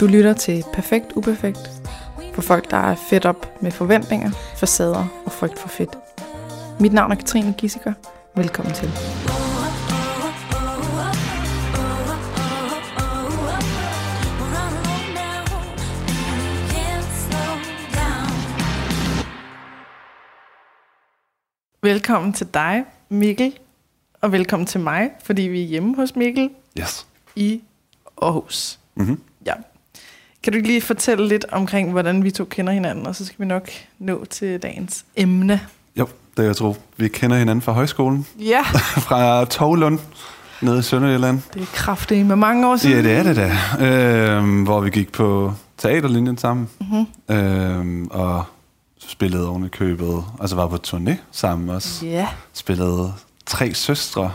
Du lytter til Perfekt Uperfekt for folk, der er fedt op med forventninger, facader og frygt for fedt. Mit navn er Katrine Gissiker. Velkommen til. Velkommen til dig, Mikkel, og velkommen til mig, fordi vi er hjemme hos Mikkel Yes. i Aarhus. Mm-hmm. Ja. Kan du lige fortælle lidt omkring, hvordan vi to kender hinanden, og så skal vi nok nå til dagens emne. Jo, det jeg tror. Vi kender hinanden fra højskolen, Ja, fra Tovlund, nede i Sønderjylland. det er kraftigt med mange år siden. Ja, det er det da. Øhm, hvor vi gik på teaterlinjen sammen, Mm-hmm. øhm, og spillede oven i købet, altså var på turné sammen også. Ja, Spillede tre søstre.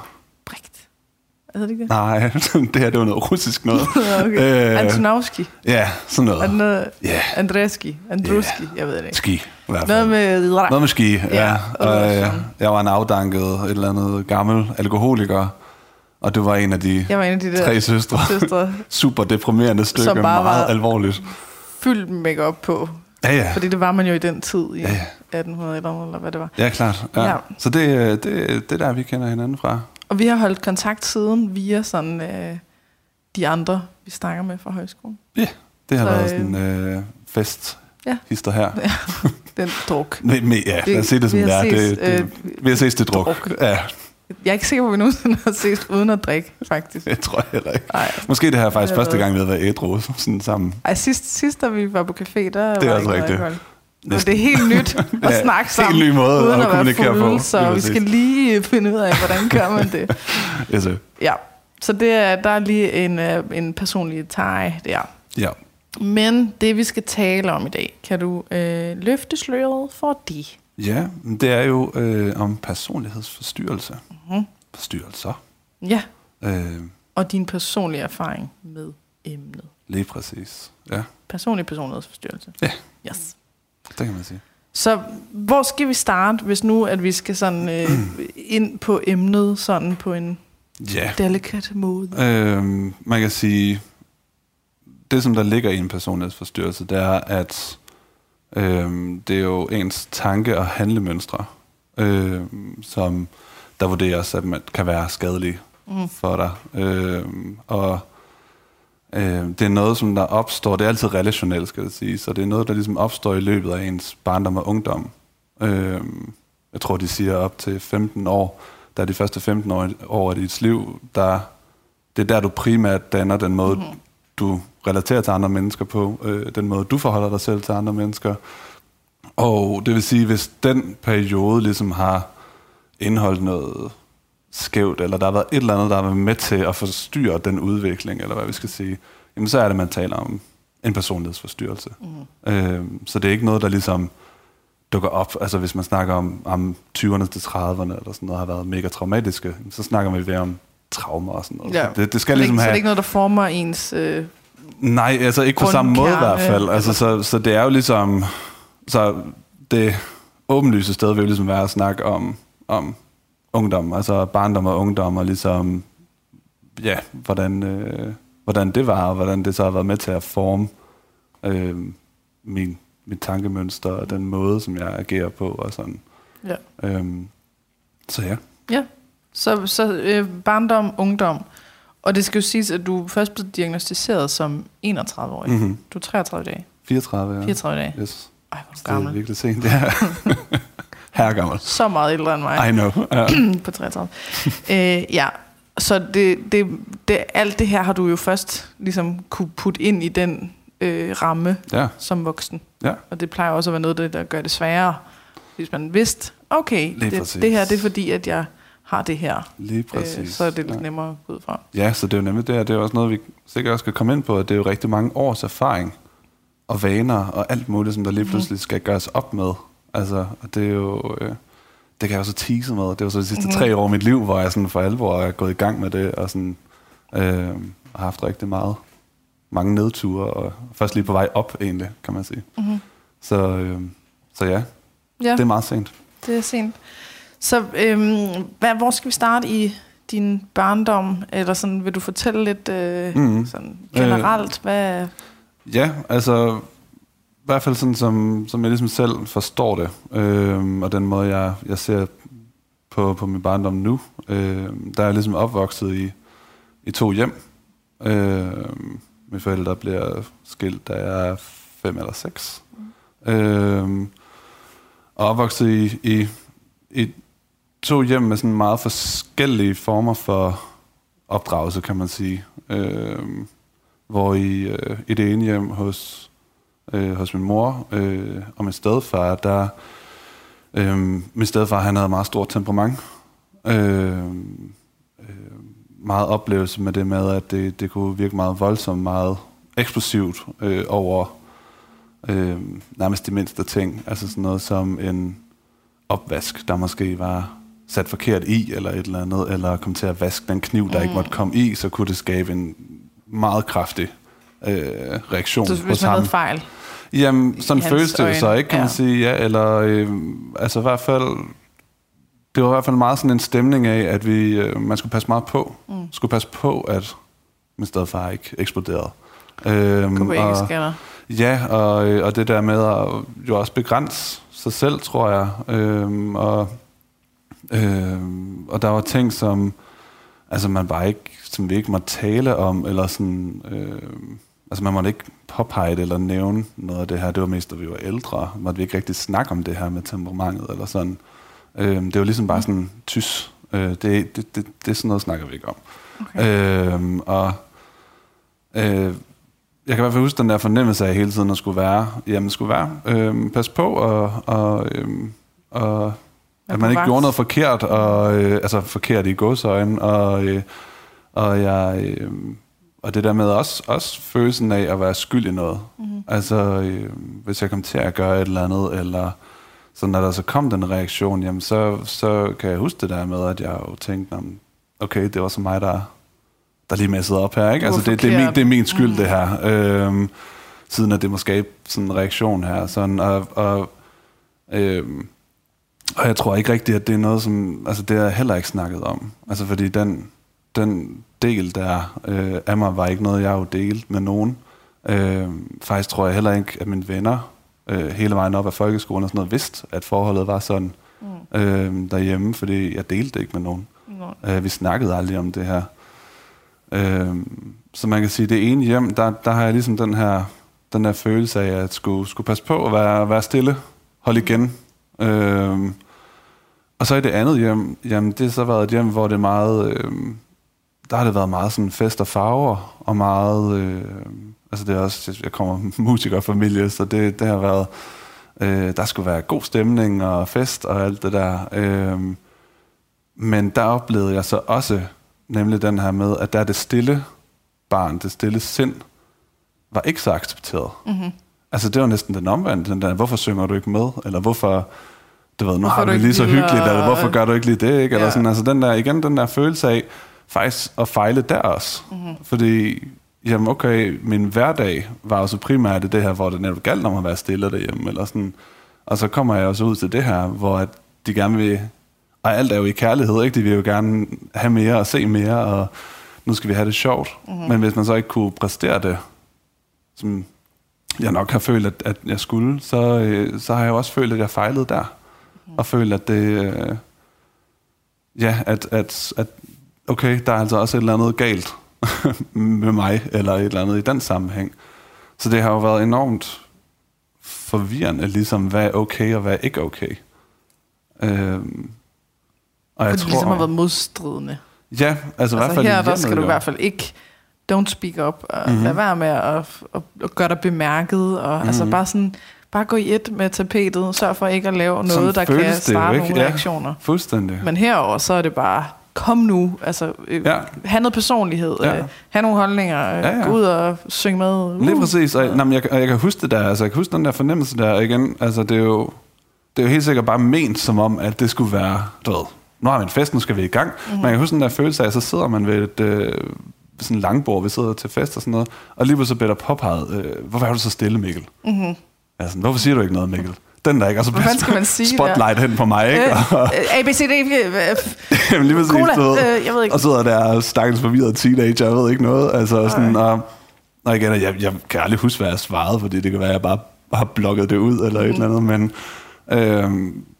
Brigt. Er det ikke det? Nej, det her det var noget russisk noget. okay. Øh, Antonovski. Ja, sådan noget. noget? Ja, Andreski. Andruski. Jeg ved det ikke. ski. I hvert Noget fald. med... Noget med ski, ja. Ja, og øh, jeg var en afdanket, et eller andet gammel alkoholiker, og du var en af de Jeg var en af de der tre søstre. søstre, Super deprimerende stykke, Som bare meget var- alvorligt. fyldt makeup på. Ja, ja. Fordi det var man jo i den tid i Ja, ja. 1800 eller, hvad det var. Ja, klart. Ja. Ja. Ja. Så det, øh, det, det er der, vi kender hinanden fra. Og vi har holdt kontakt siden via sådan øh, de andre, vi snakker med fra højskolen. Det har Så, været øh, sådan en øh, fest Ja. hister her. Den druk. Men, men, ja, lad os se det som det er. ses, Det, det, øh, vi har ses det druk. druk. Ja, Jeg er ikke sikker på, at vi nogensinde har ses uden at drikke, faktisk. det tror jeg heller ikke. Ej, Måske det her er faktisk første gang, vi har været ædru sådan sammen. Ej sidst, sidst, da vi var på café, der Det er var også rigtigt. alkohol. Næsten. det er helt nyt at Ja, snakke sammen, Helt ny måde uden at at være kommunikere fulde, på. så vi skal lige finde ud af, hvordan gør man det. Yes, sir. Ja, så det er, der er lige en, øh, en personlig tag der. ja. Men det, vi skal tale om i dag, kan du øh, løfte sløret for det? ja, det er jo øh, om personlighedsforstyrrelse. Mhm. Forstyrrelser. Ja, Øh, og din personlige erfaring med emnet. lige præcis. Ja, Personlig personlighedsforstyrrelse. Ja. Yes. Det kan man sige. Så hvor skal vi starte, hvis nu at vi skal sådan øh, ind på emnet sådan på en Ja, delikat måde? øh, man kan sige, det som der ligger i en personlighedsforstyrrelse, det er, at øh, det er jo ens tanke- og handlemønstre, øh, som der vurderes, at man kan være skadelige Mm. for dig. Øh, og øh, det er noget, som der opstår, det er altid relationelt, skal jeg sige, så det er noget, der ligesom opstår i løbet af ens barndom og ungdom. Øh, jeg tror, de siger op til 15 år, der er de første 15 år, år af dit liv, der, det er der, du primært danner den måde, mm-hmm. du relaterer til andre mennesker på, øh, den måde, du forholder dig selv til andre mennesker. Og det vil sige, hvis den periode ligesom har indeholdt noget skævt, eller der har været et eller andet, der har været med til at forstyrre den udvikling, eller hvad vi skal sige, jamen så er det, man taler om en personlighedsforstyrrelse. Mm. Øh, så det er ikke noget, der ligesom dukker op. Altså hvis man snakker om, om 20'erne til 30'erne, eller sådan noget, har været mega traumatiske, så snakker vi ved om traumer og sådan noget. Ja. Så det, det skal så, det er ligesom ikke, så det er have... ikke noget, der former ens... Øh, Nej, altså ikke på samme måde i hvert fald. Altså, så, så det er jo ligesom... Så det åbenlyse sted vil jo ligesom være at snakke om, om ungdom, altså barndom og ungdom, og ligesom, ja, hvordan, øh, hvordan det var, og hvordan det så har været med til at forme øh, min, mit tankemønster, og den måde, som jeg agerer på, og sådan. ja. Øhm, så ja. ja. Så, så øh, barndom, ungdom. Og det skal jo siges, at du først blev diagnostiseret som 31-årig. Mm. Mm-hmm. Du er 33 dage. 34, ja. 34 dage. Yes. Ej, hvor er du det er gammel. virkelig sent, ja. Her gammel. Så meget ældre end mig. I know. Ja. på 33. øh, ja, så det, det, det, alt det her har du jo først ligesom kunne putte ind i den øh, ramme ja. som voksen. Ja. Og det plejer også at være noget, der, der gør det sværere, hvis man vidste, okay, Lige det, præcis. det her det er fordi, at jeg har det her. Lige præcis. Øh, så er det lidt ja. nemmere at gå ud fra. Ja, så det er jo nemlig det, her. det er også noget, vi sikkert også skal komme ind på, at det er jo rigtig mange års erfaring og vaner og alt muligt, som der lige pludselig skal gøres op med. Altså, og det er jo, øh, det kan jeg også tease med. Det var så de sidste Mhm. tre år af mit liv, hvor jeg sådan for alvor er gået i gang med det, og sådan, øh, har haft rigtig meget, mange nedture, og først lige på vej op egentlig, kan man sige. Mm-hmm. Så, øh, så ja, Ja, det er meget sent. det er sent. Så øhm, hvad, hvor skal vi starte i din barndom? Eller sådan, vil du fortælle lidt øh, Mhm. sådan generelt, hvad... Ja, altså i hvert fald sådan, som, som jeg ligesom selv forstår det, øh, og den måde, jeg, jeg ser på, på min barndom nu, øh, der er jeg ligesom opvokset i, i to hjem. Øh, mine forældre bliver skilt, da jeg er fem eller seks. Mm. Øh, og opvokset i, i, i to hjem med sådan meget forskellige former for opdragelse, kan man sige. Øh, hvor i, øh, i det ene hjem hos, øh, hos min mor øh, og min stedfar, der øh, min stedfar, han havde meget stort temperament. Øh, øh, meget oplevelse med det med, at det, det kunne virke meget voldsomt, meget eksplosivt øh, over øh, nærmest de mindste ting. Altså sådan noget som en opvask, der måske var sat forkert i, eller et eller andet, eller kom til at vaske den kniv, der mm. ikke måtte komme i, så kunne det skabe en meget kraftig øh, reaktion så hvis man havde fejl? Jamen, sådan føles det så, ikke, kan ja. man sige. Ja, eller øh, altså i hvert fald, det var i hvert fald meget sådan en stemning af, at vi, øh, man skulle passe meget på. Mm. Skulle passe på, at min stedfar ikke eksploderede. Øhm, og, Ja, og, øh, og det der med at jo også begrænse sig selv, tror jeg. Øhm, og, øhm, og der var ting, som altså man bare ikke, som vi ikke må tale om, eller sådan, øh, altså man måtte ikke påpege det eller nævne noget af det her. Det var mest, da vi var ældre. Måtte vi ikke rigtig snakke om det her med temperamentet eller sådan. Øh, det var ligesom bare sådan tys. Øh, det, det, det, det, er sådan noget, snakker vi ikke om. Okay. Øh, og øh, jeg kan i hvert fald huske den der fornemmelse af hele tiden at skulle være, jamen skulle være, øh, pas på og, og, øh, og at man ikke gjorde noget forkert, og, øh, altså forkert i godsøjen, og, øh, og, jeg, øh, og det der med også, også følelsen af at være skyld i noget. Mm-hmm. Altså, øh, hvis jeg kom til at gøre et eller andet, eller så når der så kom den reaktion, jamen så, så kan jeg huske det der med, at jeg jo tænkte, okay, det var så mig, der, der lige messede op her, ikke? Altså, det, det, er min, det er min skyld, mm. det her. Øh, siden at det må skabe sådan en reaktion her. Sådan, og, og øh, og jeg tror ikke rigtigt, at det er noget, som... Altså, det er heller ikke snakket om. Altså, fordi den, den del der øh, af mig var ikke noget, jeg har delt med nogen. Øh, faktisk tror jeg heller ikke, at mine venner øh, hele vejen op af folkeskolen og sådan noget vidste, at forholdet var sådan mm. øh, derhjemme, fordi jeg delte det ikke med nogen. Mm. Øh, vi snakkede aldrig om det her. Øh, så man kan sige, det ene hjem, der, der har jeg ligesom den her, den her følelse af, at skulle, skulle passe på at være, være stille, holde igen, Øh, og så i det andet hjem, jamen det har så været et hjem, hvor det er meget, øh, der har det været meget sådan fest og farver, og meget, øh, altså det er også, jeg kommer musikerfamilie, så det, det har været, øh, der skulle være god stemning og fest og alt det der. Øh, men der oplevede jeg så også, nemlig den her med, at der er det stille barn, det stille sind, var ikke så accepteret. Mm-hmm. Altså det var næsten den omvendte, den der, hvorfor synger du ikke med? Eller hvorfor, du ved, nu hvorfor har vi lige så hyggeligt, eller hvorfor gør du ikke lige det? Ikke? Eller ja. sådan, altså den der, igen den der følelse af, faktisk at fejle der også. Mm-hmm. Fordi, jamen okay, min hverdag var jo så primært det her, hvor det netop galt om at være stille derhjemme, eller sådan. Og så kommer jeg også ud til det her, hvor at de gerne vil, og alt er jo i kærlighed, ikke? De vil jo gerne have mere og se mere, og nu skal vi have det sjovt. Mm-hmm. Men hvis man så ikke kunne præstere det, som jeg nok har følt, at, at jeg skulle, så, øh, så har jeg også følt, at jeg fejlede der. Mm. Og følt, at det... Øh, ja, at, at, at okay, der er altså også et eller andet galt med mig, eller et eller andet i den sammenhæng. Så det har jo været enormt forvirrende, ligesom hvad er okay og hvad er ikke okay. Øhm, og jeg tror, det ligesom har været modstridende. Ja, altså, altså i hvert fald her, der skal du i hvert fald ikke don't speak up, og mm-hmm. lad være med at, at, at, at gøre dig bemærket, og mm-hmm. altså bare sådan, bare gå i et med tapetet, sørg for ikke at lave noget, Sådan der kan starte nogle ja, reaktioner. fuldstændig. Men herover så er det bare, kom nu, altså øh, ja. have noget personlighed, ja. øh, have nogle holdninger, øh, ja, ja. gå ud og synge med. Uh. Lige præcis, og, nej, jeg, jeg kan huske det der, altså jeg kan huske den der fornemmelse der igen, altså det er jo, det er jo helt sikkert bare ment som om, at det skulle være, du ved, nu har vi en fest, nu skal vi i gang. Men jeg kan huske den der følelse af, at så sidder man ved et, øh, sådan langbord, vi sidder til fest og sådan noget, og lige så bliver der påpeget, øh, hvorfor er du så stille, Mikkel? Mm-hmm. Altså, hvorfor siger du ikke noget, Mikkel? Den der ikke, og så bliver skal man sige spotlight der? hen på mig, ikke? Øh, A, B, C, D, Jamen lige præcis, Cola, øh, jeg ved ikke. Og sidder der stakkels forvirret teenager, jeg ved ikke noget, altså ja. sådan, og, og igen, jeg, jeg kan aldrig huske, hvad jeg svarede, fordi det kan være, at jeg bare har blokket det ud, eller mm. et eller andet, men, øh,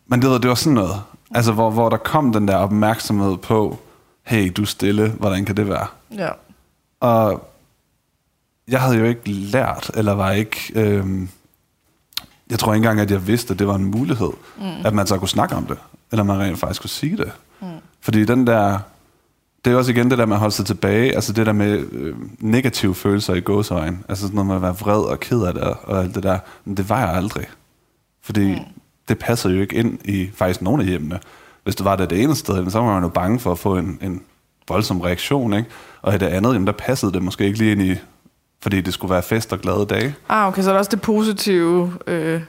men det, det var sådan noget, altså hvor, hvor der kom den der opmærksomhed på, hey, du er stille, hvordan kan det være? Ja. Og jeg havde jo ikke lært, eller var ikke... Øh, jeg tror ikke engang, at jeg vidste, at det var en mulighed, mm. at man så kunne snakke om det, eller man rent faktisk kunne sige det. Mm. Fordi den der... Det er også igen det der med at holde sig tilbage, altså det der med øh, negative følelser i gåsøjne, altså sådan noget med at være vred og ked af det og alt det der, men det var jeg aldrig. Fordi mm. det passer jo ikke ind i faktisk nogle af hjemmene. Hvis det var det det ene sted, så var man jo bange for at få en, en voldsom reaktion, ikke? Og i det andet, jamen, der passede det måske ikke lige ind i fordi det skulle være fest og glade dage. Ah, okay, så er der også det positive, øh,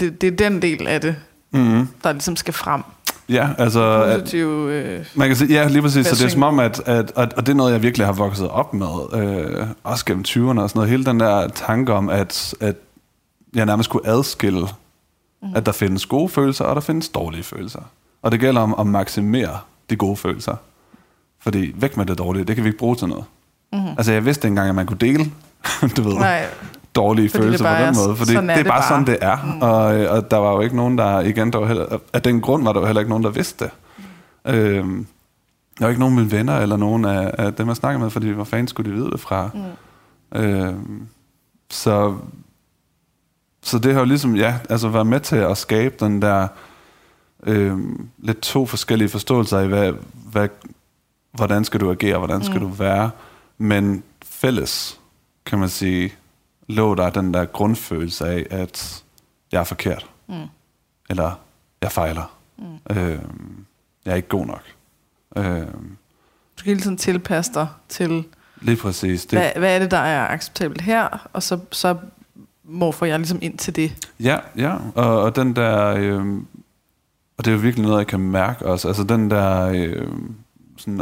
det, det er den del af det, mm-hmm. der ligesom skal frem. Ja, altså... Positive, øh, man kan sige, ja, lige præcis. Så det er som om, at, at, at, og det er noget, jeg virkelig har vokset op med, øh, også gennem 20'erne og sådan noget. Hele den der tanke om, at, at jeg nærmest kunne adskille, mm. at der findes gode følelser, og der findes dårlige følelser. Og det gælder om at maksimere de gode følelser. Fordi væk med det dårlige, det kan vi ikke bruge til noget. Mm-hmm. Altså jeg vidste engang, at man kunne dele du ved, Nej. dårlige fordi følelser på den måde. Fordi det er, det er bare, bare sådan, det er. Mm. Og, og der var jo ikke nogen, der, igen, der var heller, af den grund var der jo heller ikke nogen, der vidste det. Mm. Øhm, der var ikke nogen af mine venner, eller nogen af, af dem, jeg snakkede med, fordi hvor fanden skulle de vide det fra? Mm. Øhm, så, så det har jo ligesom, ja, altså været med til at skabe den der øhm, lidt to forskellige forståelser af, hvad, hvad, hvordan skal du agere, hvordan skal mm. du være, men fælles kan man sige, lå der den der grundfølelse af, at jeg er forkert. Mm. Eller jeg fejler. Mm. Øh, jeg er ikke god nok. Øh, du skal hele tiden tilpasse dig til... Lige præcis. Det, hvad, hvad er det, der er acceptabelt her? Og så, så morfer jeg ligesom ind til det. Ja, ja. Og, og den der... Øh, og det er jo virkelig noget, jeg kan mærke også. Altså den der øh, sådan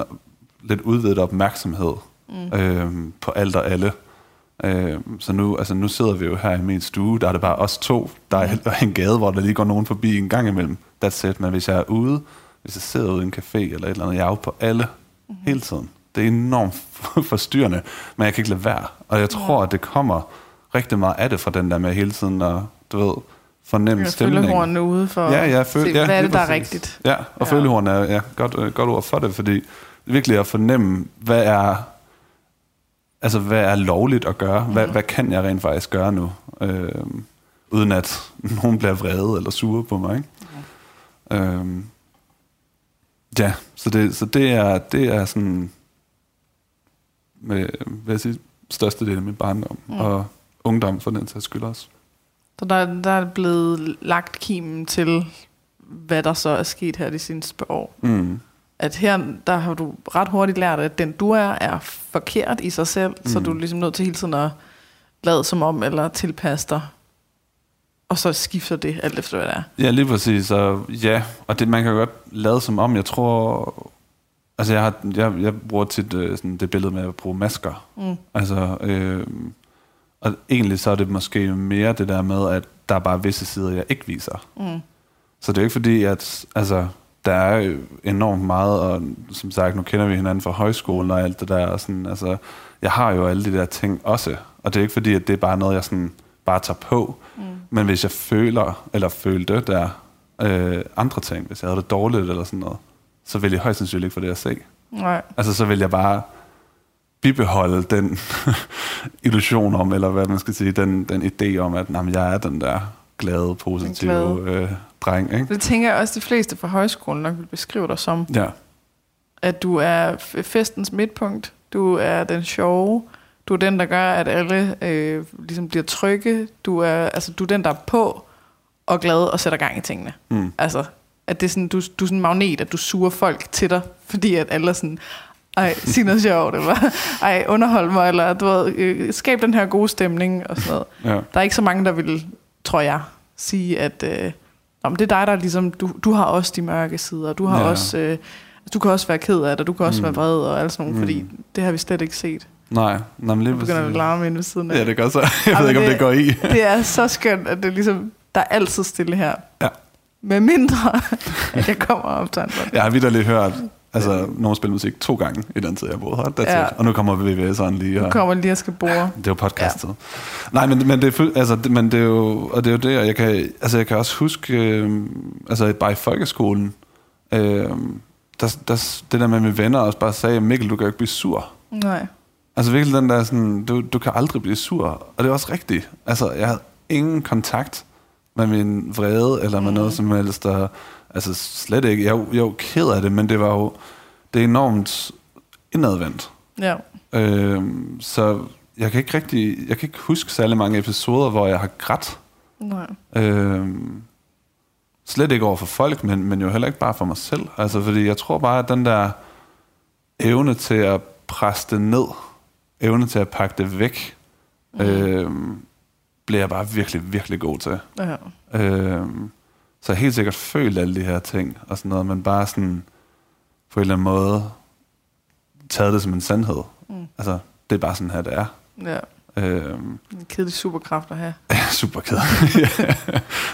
lidt udvidet opmærksomhed mm. øh, på alt og alle. Øh, så nu, altså nu sidder vi jo her i min stue, der er det bare os to. Der er en gade, hvor der lige går nogen forbi en gang imellem. That's it. Men hvis jeg er ude, hvis jeg sidder ude i en café eller et eller andet, jeg er jo på alle mm-hmm. hele tiden. Det er enormt forstyrrende, men jeg kan ikke lade være. Og jeg tror, ja. at det kommer rigtig meget af det fra den der med hele tiden at, du ved, fornemme jeg stemningen. Jeg ude for ja, ja, føl- se, ja, hvad er det, der er rigtigt. Ja, og ja. følehorn er ja, godt, godt ord for det, fordi virkelig at fornemme, hvad er altså, hvad er lovligt at gøre? Hvad, mm. hvad kan jeg rent faktisk gøre nu? Øh, uden at nogen bliver vrede eller sure på mig. Ikke? Mm. Øh, ja, så det, så det er, det er sådan, med, hvad jeg sige, største del af min barndom, mm. og ungdom for den til skyld også. Så der, der er blevet lagt kimen til, hvad der så er sket her de seneste år. Mm at her, der har du ret hurtigt lært, at den du er, er forkert i sig selv, mm. så du er ligesom nødt til hele tiden at lade som om, eller tilpasse dig, og så skifter det alt efter, hvad det er. Ja, lige præcis, og ja, og det, man kan godt lade som om, jeg tror, altså jeg, har, jeg, jeg bruger tit øh, sådan det billede med at bruge masker, mm. altså, øh, og egentlig så er det måske mere det der med, at der er bare visse sider, jeg ikke viser. Mm. Så det er ikke fordi, at, altså, der er enormt meget, og som sagt, nu kender vi hinanden fra højskolen og alt det der, og sådan, altså, jeg har jo alle de der ting også, og det er ikke fordi, at det er bare noget, jeg sådan bare tager på, mm. men hvis jeg føler, eller følte der øh, andre ting, hvis jeg havde det dårligt eller sådan noget, så vil jeg højst sandsynligt ikke få det at se. Nej. Altså, så vil jeg bare bibeholde den illusion om, eller hvad man skal sige, den, den idé om, at jamen, jeg er den der glade, positive glade. Øh, dreng. Ikke? Det tænker jeg også, de fleste fra højskolen nok vil beskrive dig som. Ja. At du er festens midtpunkt, du er den sjove, du er den, der gør, at alle øh, ligesom bliver trygge, du er, altså, du er den, der er på og glad og sætter gang i tingene. Mm. Altså, at det er sådan, du, du er sådan en magnet, at du suger folk til dig, fordi at alle er sådan, ej, sig noget sjovt, eller ej, underhold mig, eller du ved, øh, skab den her gode stemning, og sådan noget. Ja. Der er ikke så mange, der vil, tror jeg, sige, at øh, om det er dig, der ligesom, du, du har også de mørke sider, du har ja. også, øh, du kan også være ked af det, du kan også mm. være vred og alt sådan noget, mm. fordi det har vi slet ikke set. Nej, nej men lige Du begynder at larme inde ved siden af. Ja, det gør så. Jeg ved ikke, om det går i. det er så skønt, at det ligesom, der er altid stille her. Ja. Med mindre, at jeg kommer op til en Jeg har vidderligt hørt Altså, mm. nogen spiller musik to gange i den tid, jeg boede her. ja. It. Og nu kommer VVS'eren lige. Nu kommer lige og skal bore. det er jo podcastet. Ja. Nej, men, men, det er, altså, men det er jo, og det er jo det, og jeg kan, altså, jeg kan også huske, øh, altså bare i folkeskolen, øh, der, der, det der med mine venner også bare sagde, Mikkel, du kan jo ikke blive sur. Nej. Altså virkelig den der sådan, du, du kan aldrig blive sur. Og det er også rigtigt. Altså, jeg havde ingen kontakt med min vrede, eller med mm. noget som helst, der, altså slet ikke. Jeg, jeg var ked af det, men det var jo, det er enormt indadvendt. Ja. Øhm, så jeg kan ikke rigtig, jeg kan ikke huske særlig mange episoder, hvor jeg har grædt. Nej. Øhm, slet ikke over for folk, men, men jo heller ikke bare for mig selv. Altså, fordi jeg tror bare, at den der evne til at presse det ned, evne til at pakke det væk, mm. øhm, bliver jeg bare virkelig, virkelig god til. Ja. Øhm, så helt sikkert følt alle de her ting, og sådan noget, men bare sådan på en eller anden måde taget det som en sandhed. Mm. Altså, det er bare sådan her, det er. Ja. Øhm, en kedelig superkraft at have. Ja, superkedelig.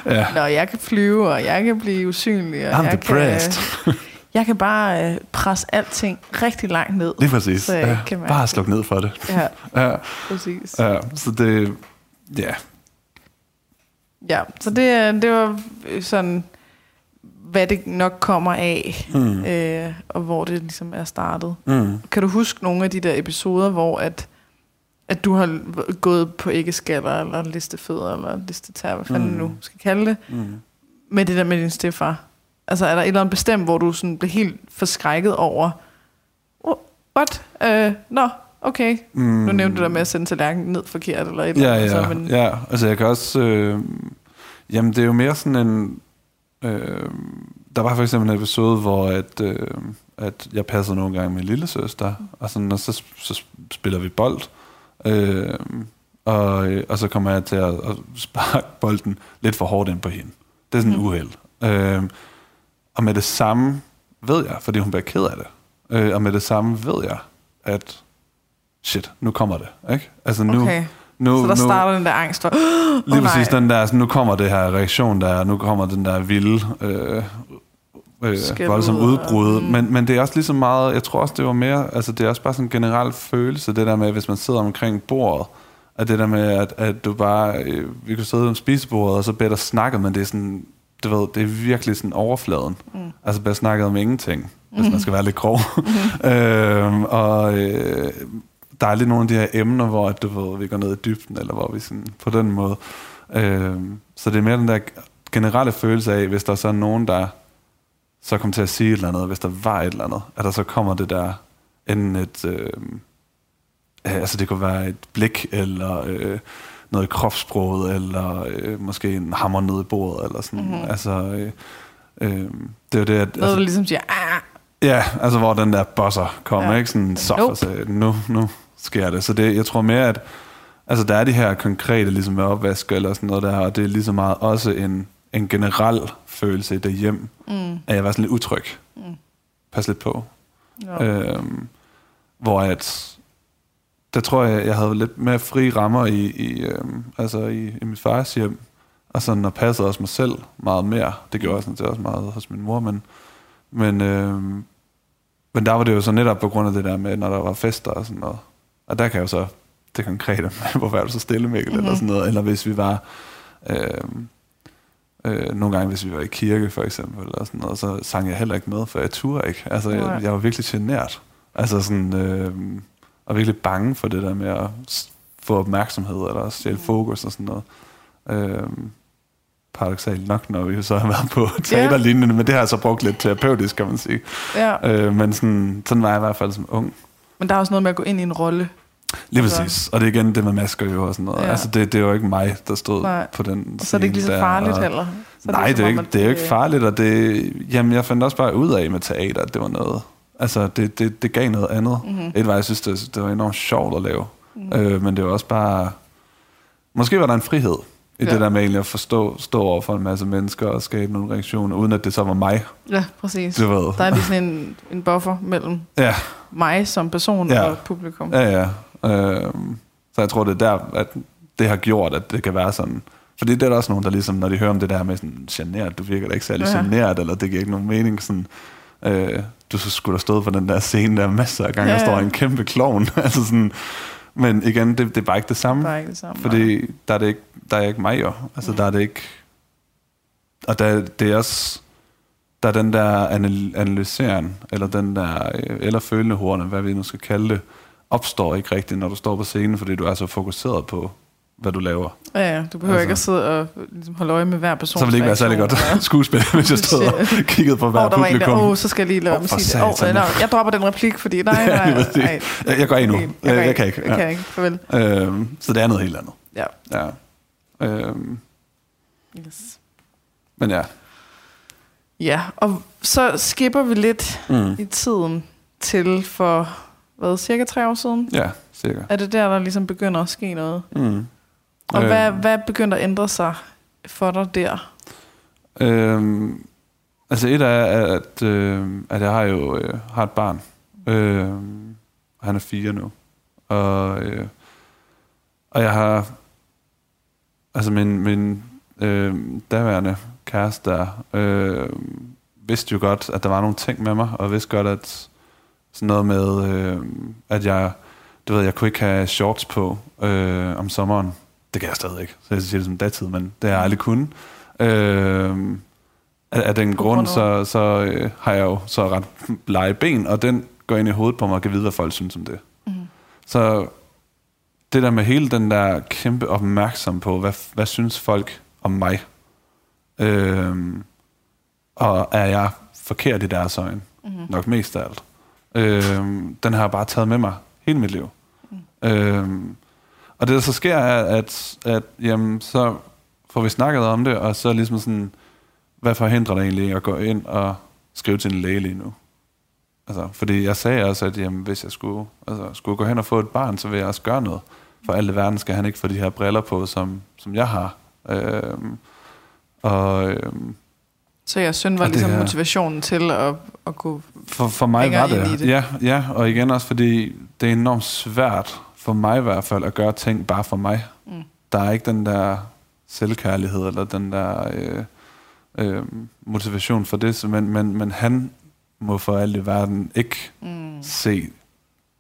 ja. Nå, jeg kan flyve, og jeg kan blive usynlig. Og I'm jeg depressed. Kan, jeg kan bare øh, presse alting rigtig langt ned. Lige præcis. Så jeg ja, kan bare slukke ned for det. Ja, ja. præcis. Ja, så det, ja. Ja, så det, det var sådan, hvad det nok kommer af, mm. øh, og hvor det ligesom er startet. Mm. Kan du huske nogle af de der episoder, hvor at, at du har gået på æggeskaller, eller listefødder, eller listetær, hvad fanden mm. nu skal kalde det, mm. med det der med din stefar? Altså er der et eller andet bestemt, hvor du sådan blev helt forskrækket over, oh, what? Uh, Nå, no, okay. Mm. Nu nævnte du der med at sende tallerkenen ned forkert, eller et eller andet. Ja, ja, men... ja. Altså jeg kan også... Øh, jamen det er jo mere sådan en... Øh, der var for eksempel en episode, hvor at, øh, at jeg passede nogle gange med lille søster, og, sådan, og så, så spiller vi bold. Øh, og, og så kommer jeg til at, at sparke bolden lidt for hårdt ind på hende. Det er sådan en mm. uheld. Øh, og med det samme ved jeg, fordi hun bliver ked af det, øh, og med det samme ved jeg, at shit, nu kommer det. Ikke? Altså nu, okay. nu, så der nu, starter den der angst for, oh, lige nej. præcis den der, sådan, nu kommer det her reaktion der, nu kommer den der vilde, øh, øh, voldsom udbrud. Mm. Men, men det er også lige så meget, jeg tror også, det var mere, altså det er også bare sådan en generel følelse, det der med, hvis man sidder omkring bordet, at det der med, at, at du bare, øh, vi kunne sidde om spisebordet, og så bedre snakke, men det er sådan, du ved, det er virkelig sådan overfladen. Mm. Altså bare snakket om ingenting, mm. hvis man skal være lidt grov. Mm. øhm, og øh, der er lidt nogle af de her emner, hvor du ved, vi går ned i dybden, eller hvor vi sådan, på den måde. Øhm, så det er mere den der generelle følelse af, hvis der er så nogen, der så kommer til at sige et eller andet, hvis der var et eller andet, at der så kommer det der, enten et, øh, altså det kunne være et blik, eller øh, noget i kropssproget, eller øh, måske en hammer ned i bordet, eller sådan. Mm-hmm. Altså, øh, øh, det er jo det, at... Noget, altså, du ligesom siger, ah! Ja, altså hvor den der bosser kommer, ja. ikke? Sådan soft nope. sagde, nu, nu sker det. Så det, jeg tror mere, at altså, der er de her konkrete ligesom med opvask eller sådan noget der, og det er lige så meget også en, en generel følelse derhjemme, mm. at jeg var sådan lidt utryg. Mm. Pas lidt på. Ja. Øhm, hvor at der tror jeg, jeg havde lidt mere fri rammer i, i, øhm, altså i, i mit fars hjem, og sådan og passede også mig selv meget mere. Det gjorde også, det også meget hos min mor, men, men, øhm, men der var det jo så netop på grund af det der med, når der var fester og sådan noget. Og der kan jeg jo så det konkrete, hvorfor er du så stille, Mikkel, mm-hmm. eller mhm. sådan noget. Eller hvis vi var, øhm, øh, nogle gange hvis vi var i kirke for eksempel, eller sådan noget, så sang jeg heller ikke med, for jeg turde ikke. Altså, jeg, jeg var virkelig genert. Altså sådan, øh, og virkelig bange for det der med at få opmærksomhed, eller stjæle fokus og sådan noget. Øhm, paradoxalt nok, når vi så har været på teaterlignende, yeah. men det har jeg så brugt lidt terapeutisk, kan man sige. Ja. Øh, men sådan, sådan var jeg i hvert fald som ung. Men der er også noget med at gå ind i en rolle. Lige altså. præcis. Og det er igen det med masker jo og sådan noget. Ja. Altså det, det er jo ikke mig, der stod Nej. på den Og så er det ikke lige så farligt der, heller. Så nej, det er, ikke, det er jo ikke farligt, og det, jamen jeg fandt også bare ud af med teater, at det var noget, Altså, det, det, det gav noget andet. Mm-hmm. Et var, jeg synes, det, det var enormt sjovt at lave. Mm. Øh, men det var også bare... Måske var der en frihed i ja. det der med egentlig at forstå, stå over for en masse mennesker og skabe nogle reaktioner, uden at det så var mig. Ja, præcis. Du ved. Der er lige sådan en, en buffer mellem ja. mig som person ja. og publikum. Ja, ja. Øh, så jeg tror, det er der, at det har gjort, at det kan være sådan... Fordi det er der også nogen, der ligesom, når de hører om det der med sådan, generet, du virker da ikke særlig ja. generet, eller det giver ikke nogen mening, sådan, Øh, du skulle have stået på den der scene der masser af gange, ja, ja. står en kæmpe klovn. altså sådan, men igen, det, det er bare ikke det samme. Bare ikke det samme fordi der er, det ikke, der er ikke mig jo. Altså mm. der er det ikke... Og der, det er også... Der er den der analyseren, eller den der, øh, eller følende horne, hvad vi nu skal kalde det, opstår ikke rigtigt, når du står på scenen, fordi du er så fokuseret på, hvad du laver. Ja, ja. Du behøver altså, ikke at sidde og ligesom, holde øje med hver person. Så vil det ikke være særlig godt skuespil, hvis jeg stod og kiggede på hver publikum. Åh, oh, så skal jeg lige lade oh, sige det. Oh, nej, jeg dropper den replik, fordi nej, nej, nej. nej. Jeg, jeg går af nu. Jeg, jeg, jeg kan ikke. Jeg ja. kan ikke, farvel. Øhm, så det er noget helt andet. Ja. ja. Øhm. Yes. Men ja. Ja, og så skipper vi lidt mm. i tiden til for, hvad, cirka tre år siden? Ja, cirka. Er det der, der ligesom begynder at ske noget? Mm. Og øh, hvad, hvad begynder at ændre sig for dig der? Øhm, altså et er, at, øh, at jeg har jo øh, har et barn. Øh, han er fire nu. Og, øh, og jeg har... Altså min, min øh, daværende kæreste der, øh, vidste jo godt, at der var nogle ting med mig, og vidste godt, at sådan noget med, øh, at jeg, du ved, jeg kunne ikke have shorts på øh, om sommeren, det kan jeg stadig ikke. Så jeg siger det som datid, men det har jeg aldrig kunnet. Øh, af, af den grund, så, så øh, har jeg jo så ret blege ben, og den går ind i hovedet på mig og kan vide, hvad folk synes om det. Mm. Så det der med hele den der kæmpe opmærksom på, hvad, hvad synes folk om mig? Øh, og er jeg forkert i deres øjne? Mm-hmm. Nok mest af alt. Øh, den har jeg bare taget med mig hele mit liv. Mm. Øh, og det der så sker er, at, at jamen, så får vi snakket om det, og så ligesom sådan, hvad forhindrer det egentlig at gå ind og skrive til en læge lige nu? Altså, fordi jeg sagde også, at jamen, hvis jeg skulle, altså, skulle gå hen og få et barn, så vil jeg også gøre noget. For alle verden skal han ikke få de her briller på, som, som jeg har. Øhm, og, øhm, så jeg synes var ligesom her, motivationen til at, at gå for, for mig var det. det. Ja, ja, og igen også fordi det er enormt svært for mig i hvert fald, at gøre ting bare for mig. Mm. Der er ikke den der selvkærlighed, eller den der øh, øh, motivation for det, men, men, men han må for alt i verden ikke mm. se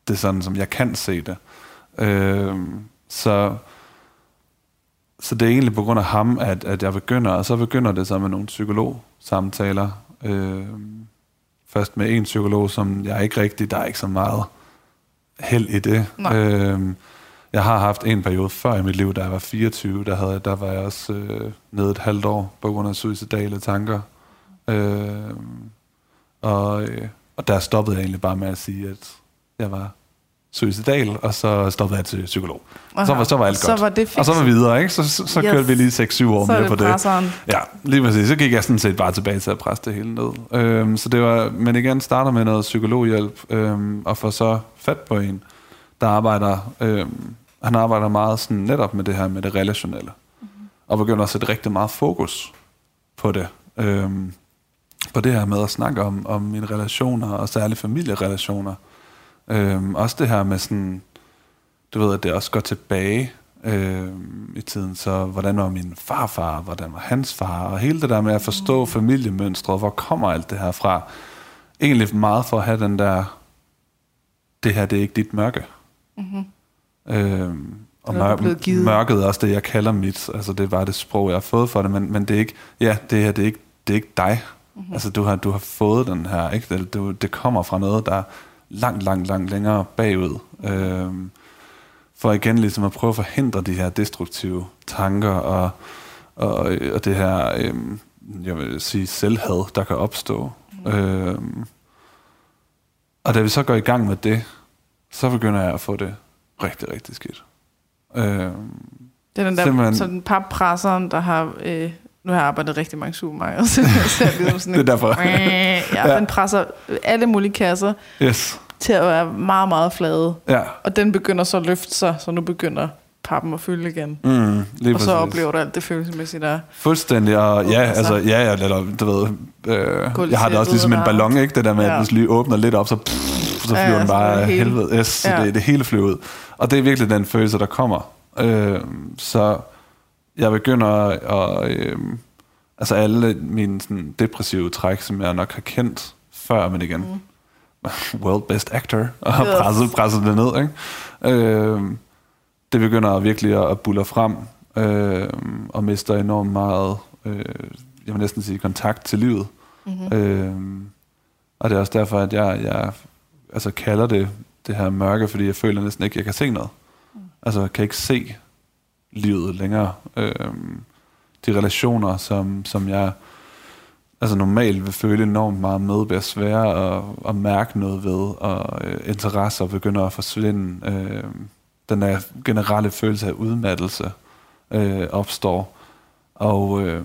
det sådan, som jeg kan se det. Øh, så, så det er egentlig på grund af ham, at, at jeg begynder, og så begynder det så med nogle psykologsamtaler. Øh, først med en psykolog, som jeg ikke rigtig, der er ikke så meget held i det. Øhm, jeg har haft en periode før i mit liv, da jeg var 24, der, havde, der var jeg også øh, nede et halvt år på grund af suicidale tanker. Øhm, og, øh, og der stoppede jeg egentlig bare med at sige, at jeg var suicidal, og så stoppede jeg til psykolog. Aha. Så, var, så var alt så godt. Var det og så var vi videre, ikke? Så, så, så yes. kørte vi lige 6-7 år så mere på presseren. det. Ja, lige præcis. Så gik jeg sådan set bare tilbage til at presse det hele ned. Øhm, så det var, men igen, starter med noget psykologhjælp, øhm, og får så fat på en, der arbejder, øhm, han arbejder meget sådan netop med det her med det relationelle. Mm-hmm. Og begynder at sætte rigtig meget fokus på det. Øhm, på det her med at snakke om, om mine relationer, og særligt familierelationer. Øhm, også det her med sådan, du ved, at det også går tilbage øhm, i tiden, så hvordan var min farfar, hvordan var hans far, og hele det der med at forstå mm. familiemønstre, hvor kommer alt det her fra? Egentlig meget for at have den der, det her det er ikke dit mørke. Mm-hmm. Øhm, og mør- mørket er også det, jeg kalder mit, altså det var det sprog, jeg har fået for det, men, men det er ikke, ja, det her, det er ikke, det er ikke dig. Mm-hmm. Altså du har, du har fået den her, ikke? Det, det, det kommer fra noget, der langt, langt, langt længere bagud. Øhm, for igen ligesom at prøve at forhindre de her destruktive tanker og, og, og det her, øhm, jeg vil sige, selvhad, der kan opstå. Mm. Øhm, og da vi så går i gang med det, så begynder jeg at få det rigtig, rigtig skidt. Øhm, det er den der sådan pappresseren, der har... Øh, nu har jeg arbejdet rigtig mange supermarkeder, så jeg ved sådan det er derfor. ja, ja, den presser alle mulige kasser. Yes til at være meget, meget flade. Ja. Og den begynder så at løfte sig, så nu begynder pappen at fylde igen. Mm, lige og så oplever du alt det følelsesmæssige der. Fuldstændig, og ja, altså, ja, ja, eller, du ved, øh, jeg har det også ligesom en ballon, ikke? Det der med, ja. at hvis lige åbner lidt op, så, pff, så flyver ja, den bare det helvede. Yes, ja. det, det hele flyver ud. Og det er virkelig den følelse, der kommer. Øh, så jeg begynder at, øh, altså alle mine sådan, depressive træk, som jeg nok har kendt før, men igen, mm. World best actor, og yes. presset, presset det ned, ikke? Øh, det begynder virkelig at bulle frem, øh, og mister enormt meget, øh, jeg vil næsten sige, kontakt til livet. Mm-hmm. Øh, og det er også derfor, at jeg, jeg altså kalder det det her mørke, fordi jeg føler næsten ikke, at jeg kan se noget. Mm. Altså, jeg kan ikke se livet længere. Øh, de relationer, som, som jeg altså normalt vil føle enormt meget med, bliver svære at, at mærke noget ved, og øh, interesser begynder at forsvinde. Øh, den der generelle følelse af udmattelse øh, opstår. Og, øh,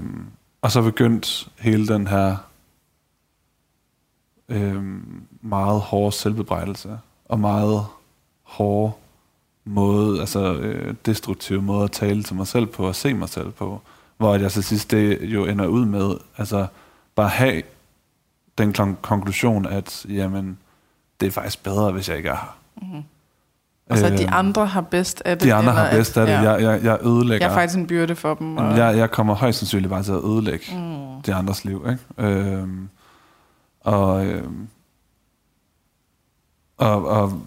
og så begyndt hele den her øh, meget hårde selvbebrejdelse, og meget hårde måde, altså øh, destruktive måde at tale til mig selv på, og se mig selv på, hvor jeg så sidst det jo ender ud med, altså bare have den konklusion, at jamen, det er faktisk bedre, hvis jeg ikke er her. Mm-hmm. Altså, at de øh, andre har bedst af det? De andre har bedst af det. Ja. Jeg, jeg, jeg ødelægger... Jeg er faktisk en byrde for dem. Og... Jeg, jeg kommer højst sandsynligt bare til at ødelægge mm. de andres liv. Ikke? Øhm, og, øhm, og, og,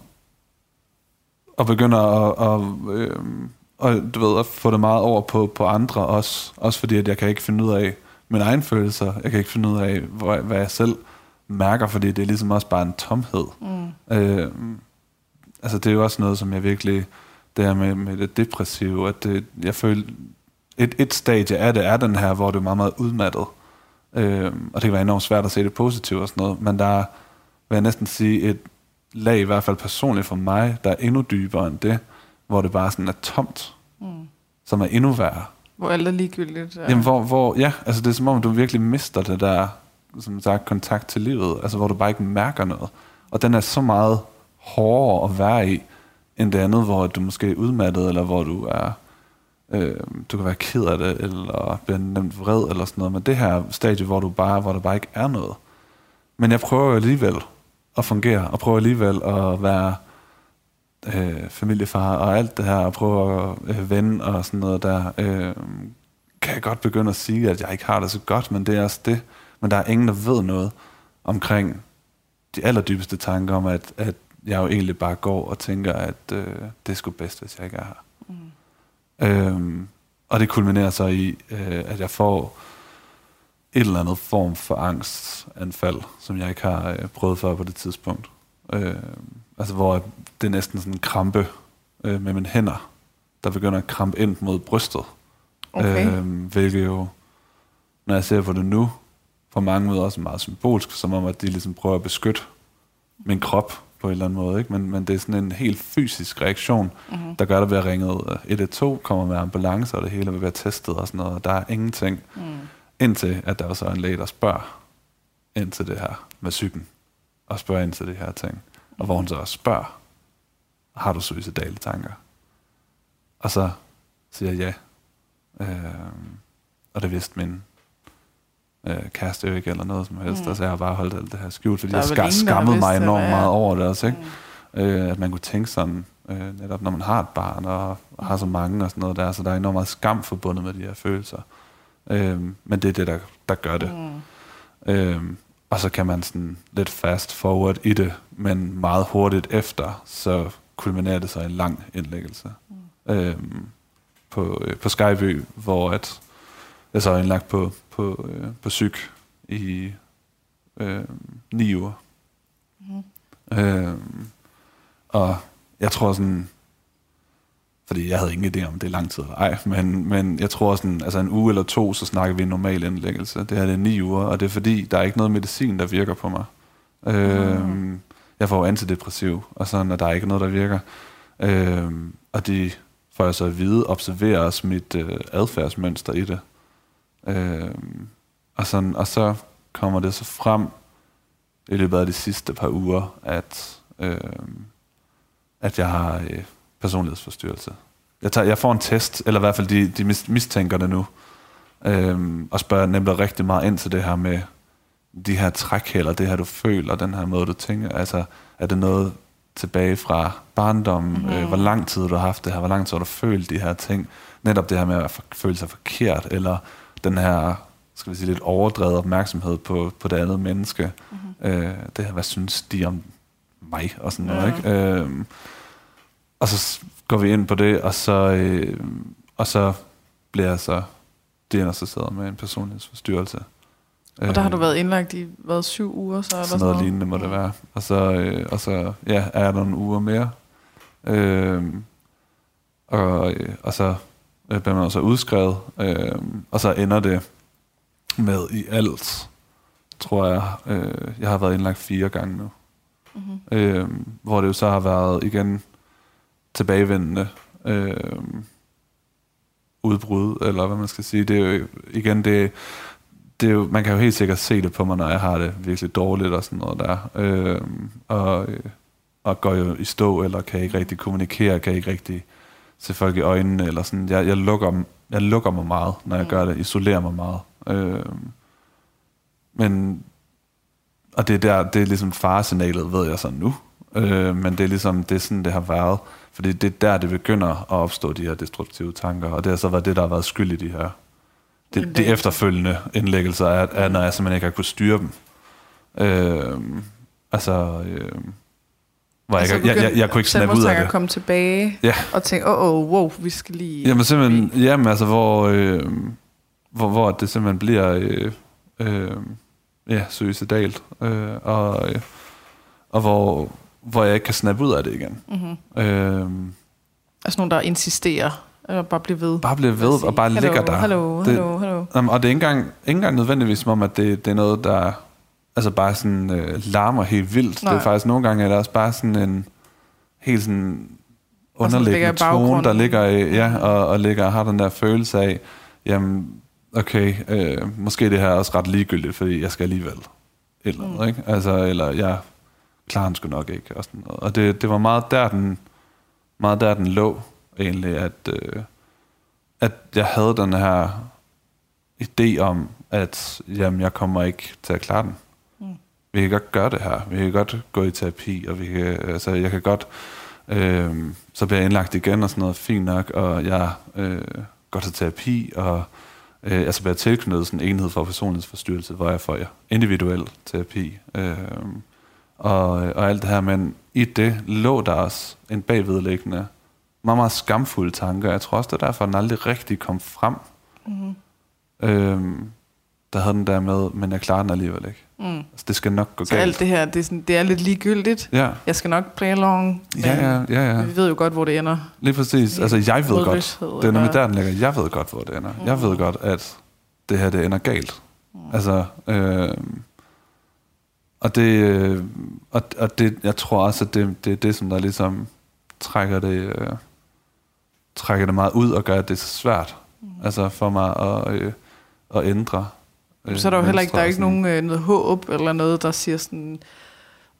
og begynder at, og, øhm, og, du ved, at få det meget over på, på andre også. Også fordi, at jeg kan ikke finde ud af mine egne følelser. Jeg kan ikke finde ud af, hvad, hvad jeg selv mærker, fordi det er ligesom også bare en tomhed. Mm. Øhm, altså det er jo også noget, som jeg virkelig, det her med, med det depressive, at det, jeg føler, et, et stadie af det er den her, hvor det er meget, meget udmattet. Øhm, og det kan være enormt svært at se det positivt og sådan noget, men der er, vil jeg næsten sige, et lag, i hvert fald personligt for mig, der er endnu dybere end det, hvor det bare sådan er tomt, mm. som er endnu værre. Hvor alt er ligegyldigt. Ja. Jamen, hvor, hvor, ja, altså det er som om, du virkelig mister det der, som sagt, kontakt til livet, altså hvor du bare ikke mærker noget. Og den er så meget hårdere at være i, end det andet, hvor du måske er udmattet, eller hvor du er øh, du kan være ked af det, eller bliver nemt vred, eller sådan noget. Men det her stadie, hvor, du bare, hvor der bare ikke er noget. Men jeg prøver alligevel at fungere, og prøver alligevel at være øh, familiefar og alt det her, og prøver at øh, vende og sådan noget der. Øh, kan jeg godt begynde at sige, at jeg ikke har det så godt, men det er også det. Men der er ingen, der ved noget omkring de allerdybeste tanker om, at, at jeg jo egentlig bare går og tænker, at øh, det er sgu bedst, hvis jeg ikke er her. Mm. Øhm, og det kulminerer så i, øh, at jeg får et eller andet form for angstanfald, som jeg ikke har øh, prøvet før på det tidspunkt. Øh, altså hvor det er næsten sådan en krampe øh, med mine hænder, der begynder at krampe ind mod brystet. Okay. Øh, hvilket jo, når jeg ser på det nu, for mange måder også meget symbolsk, som om at de ligesom prøver at beskytte min krop på en eller anden måde. Ikke? Men, men det er sådan en helt fysisk reaktion, mm-hmm. der gør, at der bliver ringet 112, kommer med ambulance, og det hele vil være testet og sådan noget. Og der er ingenting, mm. indtil at der er så en læge, der spørger ind til det her med psyken, og spørger ind til det her ting. Og hvor hun så også spørger, har du suicidale tanker? Og så siger jeg ja. Øh, og det vidste min øh, kæreste jo ikke, eller noget som helst. Mm. Altså, jeg har bare holdt alt det her skjult, fordi jeg skar, skammede mig enormt meget over det også, ikke? Mm. Øh, at man kunne tænke sådan, øh, netop når man har et barn, og, og har så mange og sådan noget der, så der er enormt meget skam forbundet med de her følelser. Øh, men det er det, der, der gør det. Mm. Øh, og så kan man sådan lidt fast forward i det, men meget hurtigt efter, så kulminerer det så en lang indlæggelse. Mm. Øh, på, øh, på Skyby, hvor at jeg så er indlagt på, på, øh, på psyk i øh, ni uger. Mm. Øh, og jeg tror sådan, fordi jeg havde ingen idé om, det er lang tid eller ej, men, men jeg tror sådan, altså en uge eller to, så snakker vi en normal indlæggelse. Det her det er ni uger, og det er fordi, der er ikke noget medicin, der virker på mig. Mm. Jeg får antidepressiv, og sådan, og der er ikke noget, der virker. Øh, og de får jeg så at vide, observerer også mit øh, adfærdsmønster i det. Øh, og, sådan, og så kommer det så frem i løbet af de sidste par uger, at, øh, at jeg har øh, personlighedsforstyrrelse. Jeg, tager, jeg får en test, eller i hvert fald de, de mistænker det nu, øh, og spørger nemlig rigtig meget ind til det her med de her træk, eller det her du føler, den her måde du tænker. Altså, er det noget tilbage fra barndommen? Mm. Øh, hvor lang tid du har haft det her? Hvor lang tid har du følt de her ting? Netop det her med at føle sig forkert, eller den her skal vi sige, lidt overdrevet opmærksomhed på, på det andet menneske. Mm-hmm. Øh, det her, hvad synes de om mig? Og sådan noget, ikke? Øh, og så går vi ind på det, og så, øh, og så bliver jeg så diagnostiseret med en personlighedsforstyrrelse. Og der har du øh, været indlagt i hvad, syv uger? Så, eller sådan noget, noget lignende må det være. Og så, øh, og så ja, er der nogle uger mere. Øh, og, øh, og så øh, bliver man også udskrevet. Øh, og så ender det med i alt, tror jeg, øh, jeg har været indlagt fire gange nu. Mm-hmm. Øh, hvor det jo så har været igen tilbagevendende øh, udbrud, eller hvad man skal sige. Det er jo igen, det, det er jo, man kan jo helt sikkert se det på mig, når jeg har det virkelig dårligt og sådan noget der. Øh, og, og går jo i stå, eller kan ikke rigtig kommunikere, kan ikke rigtig se folk i øjnene, eller sådan. Jeg, jeg, lukker, jeg lukker mig meget, når jeg mm. gør det, isolerer mig meget. Øh, men, og det er der, det er ligesom faresignalet, ved jeg så nu. Øh, men det er ligesom, det er sådan, det har været. Fordi det er der, det begynder at opstå, de her destruktive tanker. Og det har så været det, der har været skyld i de her de, de efterfølgende indlæggelser, er, er, når jeg simpelthen ikke har kunnet styre dem. Øh, altså... Øh, hvor altså, jeg, jeg, jeg, jeg kunne ikke snappe ud af det. komme tilbage ja. og tænke, åh, oh, oh, wow, vi skal lige... Jamen simpelthen, jamen altså, hvor, øh, hvor, hvor det simpelthen bliver øh, øh, ja, suicidalt, øh, og, øh, og hvor, hvor jeg ikke kan snappe ud af det igen. Mm-hmm. Øh, altså nogen, der insisterer, eller bare blive ved. Bare blive ved, og bare hello, ligger der. Hallo, hallo, hallo. Um, og det er ikke engang, ikke engang nødvendigvis som om, at det, det er noget, der altså bare sådan øh, larmer helt vildt. Nej. Det er faktisk nogle gange, er det også bare sådan en helt sådan underliggende tone, der ligger i, ja, og, og ligger og har den der følelse af, jamen, okay, øh, måske det her er også ret ligegyldigt, fordi jeg skal alligevel. Eller mm. ikke? Altså, eller jeg klarer den sgu nok ikke. Og, sådan noget. og det, det var meget der, den, meget der, den lå, egentlig, at, øh, at jeg havde den her idé om, at jamen, jeg kommer ikke til at klare den. Mm. Vi kan godt gøre det her. Vi kan godt gå i terapi, og vi kan, altså, jeg kan godt... Øh, så bliver jeg indlagt igen og sådan noget, fint nok, og jeg øh, går til terapi, og øh, jeg så bliver tilknyttet sådan en enhed for personlighedsforstyrrelse, hvor jeg får ja, individuel terapi. Øh, og, og alt det her, men i det lå der også en bagvedlæggende meget, meget skamfulde tanker. Jeg tror også, det er derfor, den aldrig rigtig kom frem. Mm-hmm. Øhm, der havde den der med, men jeg klarer den alligevel ikke. Mm. Altså, det skal nok gå så galt. alt det her, det er, sådan, det er lidt ligegyldigt. Ja. Jeg skal nok play along. Ja, ja, ja, ja. Vi ved jo godt, hvor det ender. Lige præcis. Altså, jeg ved godt. Det er nemlig der, den ligger. Jeg ved godt, hvor det ender. Mm. Jeg ved godt, at det her, det ender galt. Mm. Altså, øh, og det, øh, og, og det, jeg tror også, at det, det er det, som der ligesom trækker det, øh, trækker det meget ud og gør, at det er så svært mm. altså for mig at, øh, at ændre. Øh, så er der jo heller ikke, der er ikke nogen øh, noget håb eller noget, der siger sådan,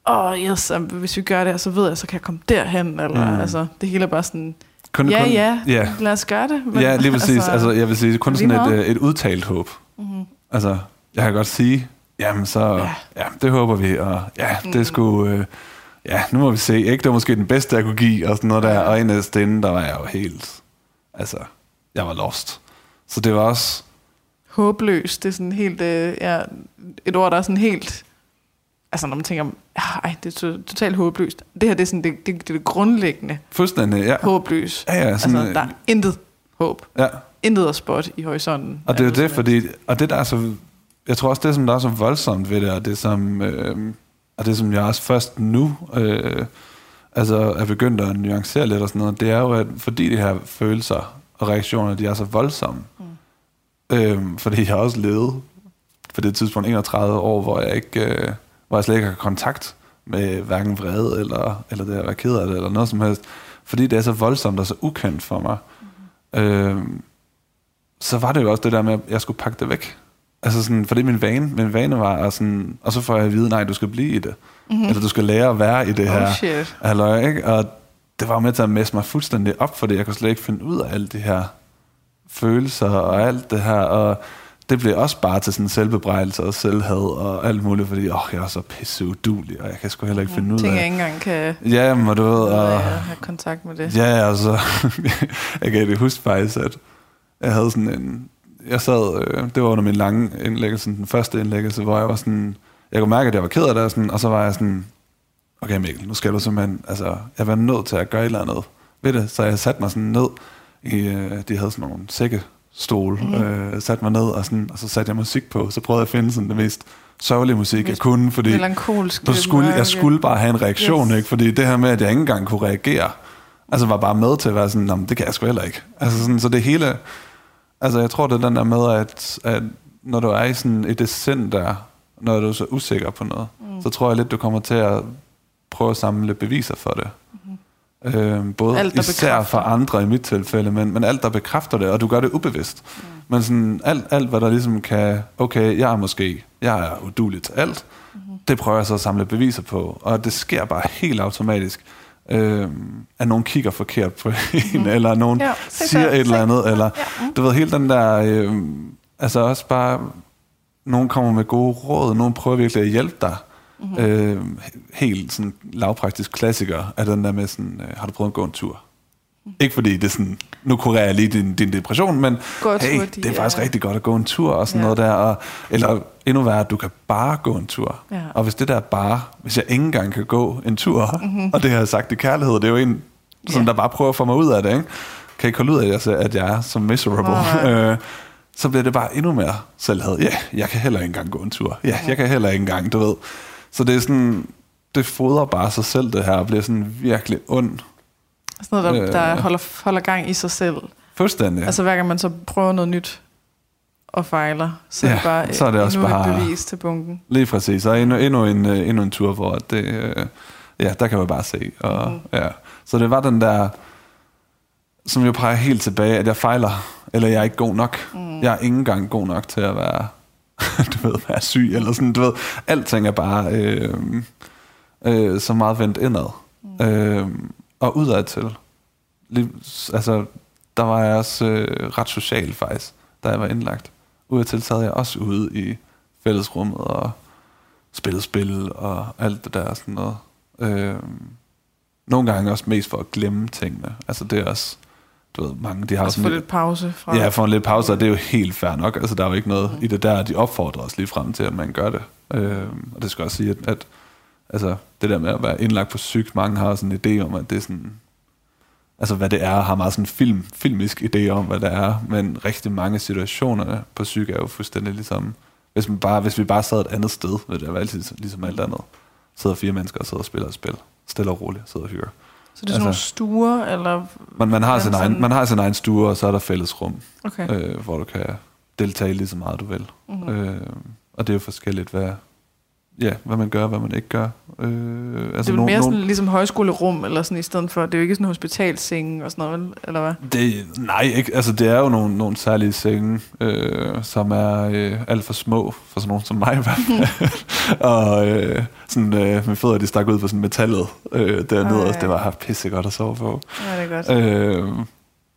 åh oh, yes, hvis vi gør det her, så ved jeg, så kan jeg komme derhen. Eller, mm. altså, det hele er bare sådan, kun, ja, kun, ja, ja, lad os gøre det. Men, ja, lige præcis. Altså, altså, jeg vil sige, kun sådan et, øh, et udtalt håb. Mm-hmm. Altså, jeg kan godt sige, jamen så, ja, ja det håber vi, og ja, det mm. skulle... Øh, ja, nu må vi se, ikke? Det var måske den bedste, jeg kunne give, og sådan noget der. Og af stinde, der var jeg jo helt, altså, jeg var lost. Så det var også... Håbløst, det er sådan helt, øh, ja, et ord, der er sådan helt, altså når man tænker, ej, det er totalt håbløst. Det her, det er sådan, det, det, det, det grundlæggende. Fuldstændig, ja. Håbløst. Ja, ja, sådan, altså, der er intet håb. Ja. Intet at spot i horisonten. Og det er jo det, fordi, og det der er så, jeg tror også, det som der er så voldsomt ved det, og det som, øh, og det som jeg også først nu øh, altså er begyndt at nuancere lidt og sådan noget, det er jo, at fordi de her følelser og reaktioner, de er så voldsomme, mm. øh, fordi jeg også levet på det tidspunkt 31 år, hvor jeg ikke, øh, hvor jeg slet ikke har kontakt med hverken vrede, eller, eller det være ked af det, eller noget som helst, fordi det er så voldsomt og så ukendt for mig, mm. øh, så var det jo også det der med, at jeg skulle pakke det væk. Altså sådan, for det er min vane. Min vane var, at sådan, og så får jeg at vide, nej, du skal blive i det. Mm-hmm. Eller du skal lære at være i det oh, her. Shit. Halløj, ikke? Og det var med til at messe mig fuldstændig op, fordi jeg kunne slet ikke finde ud af alt det her følelser og alt det her. Og det blev også bare til sådan selvbebrejdelse og selvhad og alt muligt, fordi åh, jeg er så pisse udulig, og jeg kan sgu heller ikke finde ud af... Ting, jeg ikke engang kan... Ja, men du ved... Og, have kontakt med det. Ja, altså... jeg kan det huske faktisk, at jeg havde sådan en jeg sad, øh, det var under min lange indlæggelse, den første indlæggelse, hvor jeg var sådan, jeg kunne mærke, at jeg var ked af det, og, sådan, og så var jeg sådan, okay Mikkel, nu skal du simpelthen, altså, jeg var nødt til at gøre et eller andet ved det, så jeg satte mig sådan ned, i, øh, de havde sådan nogle sækkestol, mm. øh, satte mig ned, og, sådan, og så satte jeg musik på, så prøvede jeg at finde sådan det mest sørgelige musik, jeg kunne, fordi du skulle, jeg skulle bare have en reaktion, yes. ikke? fordi det her med, at jeg ikke engang kunne reagere, altså var bare med til at være sådan, det kan jeg sgu heller ikke. Altså sådan, så det hele, altså jeg tror, det er den der med, at, at når du er i sådan et descent der, når du er så usikker på noget, mm. så tror jeg lidt, du kommer til at prøve at samle beviser for det. Mm. Øh, både alt, især for andre i mit tilfælde, men, men alt, der bekræfter det, og du gør det ubevidst. Mm. Men sådan alt, alt, hvad der ligesom kan, okay, jeg er måske, jeg er udulig til alt, mm. det prøver jeg så at samle beviser på, og det sker bare helt automatisk. Øh, at nogen kigger forkert på en, mm. eller nogen ja, siger et eller andet, eller ja. du ved, helt den der, øh, altså også bare, nogen kommer med gode råd, nogen prøver virkelig at hjælpe dig, Mm-hmm. Øh, helt sådan lavpraktisk klassiker er den der med sådan, øh, har du prøvet at gå en tur? Ikke fordi det er sådan, nu kurerer jeg lige din, din depression, men gå hey, de, det er faktisk ja. rigtig godt at gå en tur og sådan ja. noget der. Og, eller endnu værre, du kan bare gå en tur. Ja. Og hvis det der bare, hvis jeg ikke engang kan gå en tur, mm-hmm. og det har jeg sagt i kærlighed, det er jo en, som ja. der bare prøver at få mig ud af det, ikke? Kan I holde ud af, at jeg er så miserable? Oh, øh, så bliver det bare endnu mere selvhed. Ja, jeg kan heller ikke engang gå en tur. Ja, jeg kan heller ikke engang, du ved. Så det er sådan, det fodrer bare sig selv, det her, og bliver sådan virkelig ond. Sådan noget, der, øh, der holder, holder gang i sig selv. Fuldstændig. Altså hver gang man så prøver noget nyt og fejler, så ja, er det bare så er det også bare, et bevis til bunken. Lige præcis. Og endnu, endnu, en, øh, endnu en tur, hvor det, øh, ja, der kan man bare se. Og, mm. ja. Så det var den der, som jo peger helt tilbage, at jeg fejler, eller jeg er ikke god nok. Mm. Jeg er ikke engang god nok til at være du ved, være syg, eller sådan, du ved, alting er bare øh, øh, så meget vendt indad. Mm. Øh, og udad til. Lige, altså, der var jeg også øh, ret social faktisk, da jeg var indlagt. Udad til sad jeg også ude i fællesrummet og spillede spil og alt det der sådan noget. Øh, nogle gange også mest for at glemme tingene. Altså det er også du ved, mange, de har også sådan lidt pause fra... Ja, få en lidt pause, og det er jo helt fair nok. Altså, der er jo ikke noget mm. i det der, de opfordrer os lige frem til, at man gør det. Øh, og det skal også sige, at, at altså, det der med at være indlagt på syg, mange har sådan en idé om, at det er sådan, altså hvad det er, har meget sådan en film, filmisk idé om, hvad det er, men rigtig mange situationer på psyk er jo fuldstændig ligesom, hvis, man bare, hvis vi bare sad et andet sted, vil det være altid ligesom alt andet. Sidder fire mennesker og sidder og spiller et spil. Stille og roligt, sidder og hygger. Så det er sådan altså, nogle stuer, eller... Man, man, har sin egen, man har sin egen stue, og så er der fællesrum, okay. øh, hvor du kan deltage lige så meget, du vil. Mm-hmm. Øh, og det er jo forskelligt, hvad, ja, hvad man gør, hvad man ikke gør. Øh, altså det er jo mere sådan, ligesom højskolerum, eller sådan i stedet for, det er jo ikke sådan en hospitalseng og sådan noget, eller hvad? Det, nej, ikke, altså det er jo nogle, nogle særlige senge, øh, som er øh, alt for små, for sådan nogen som mig i hvert fald. og øh, sådan, øh, med fødder, de stak ud på sådan metallet øh, dernede, oh, ja. det var pissegodt at sove på. Ja, det er godt. Øh,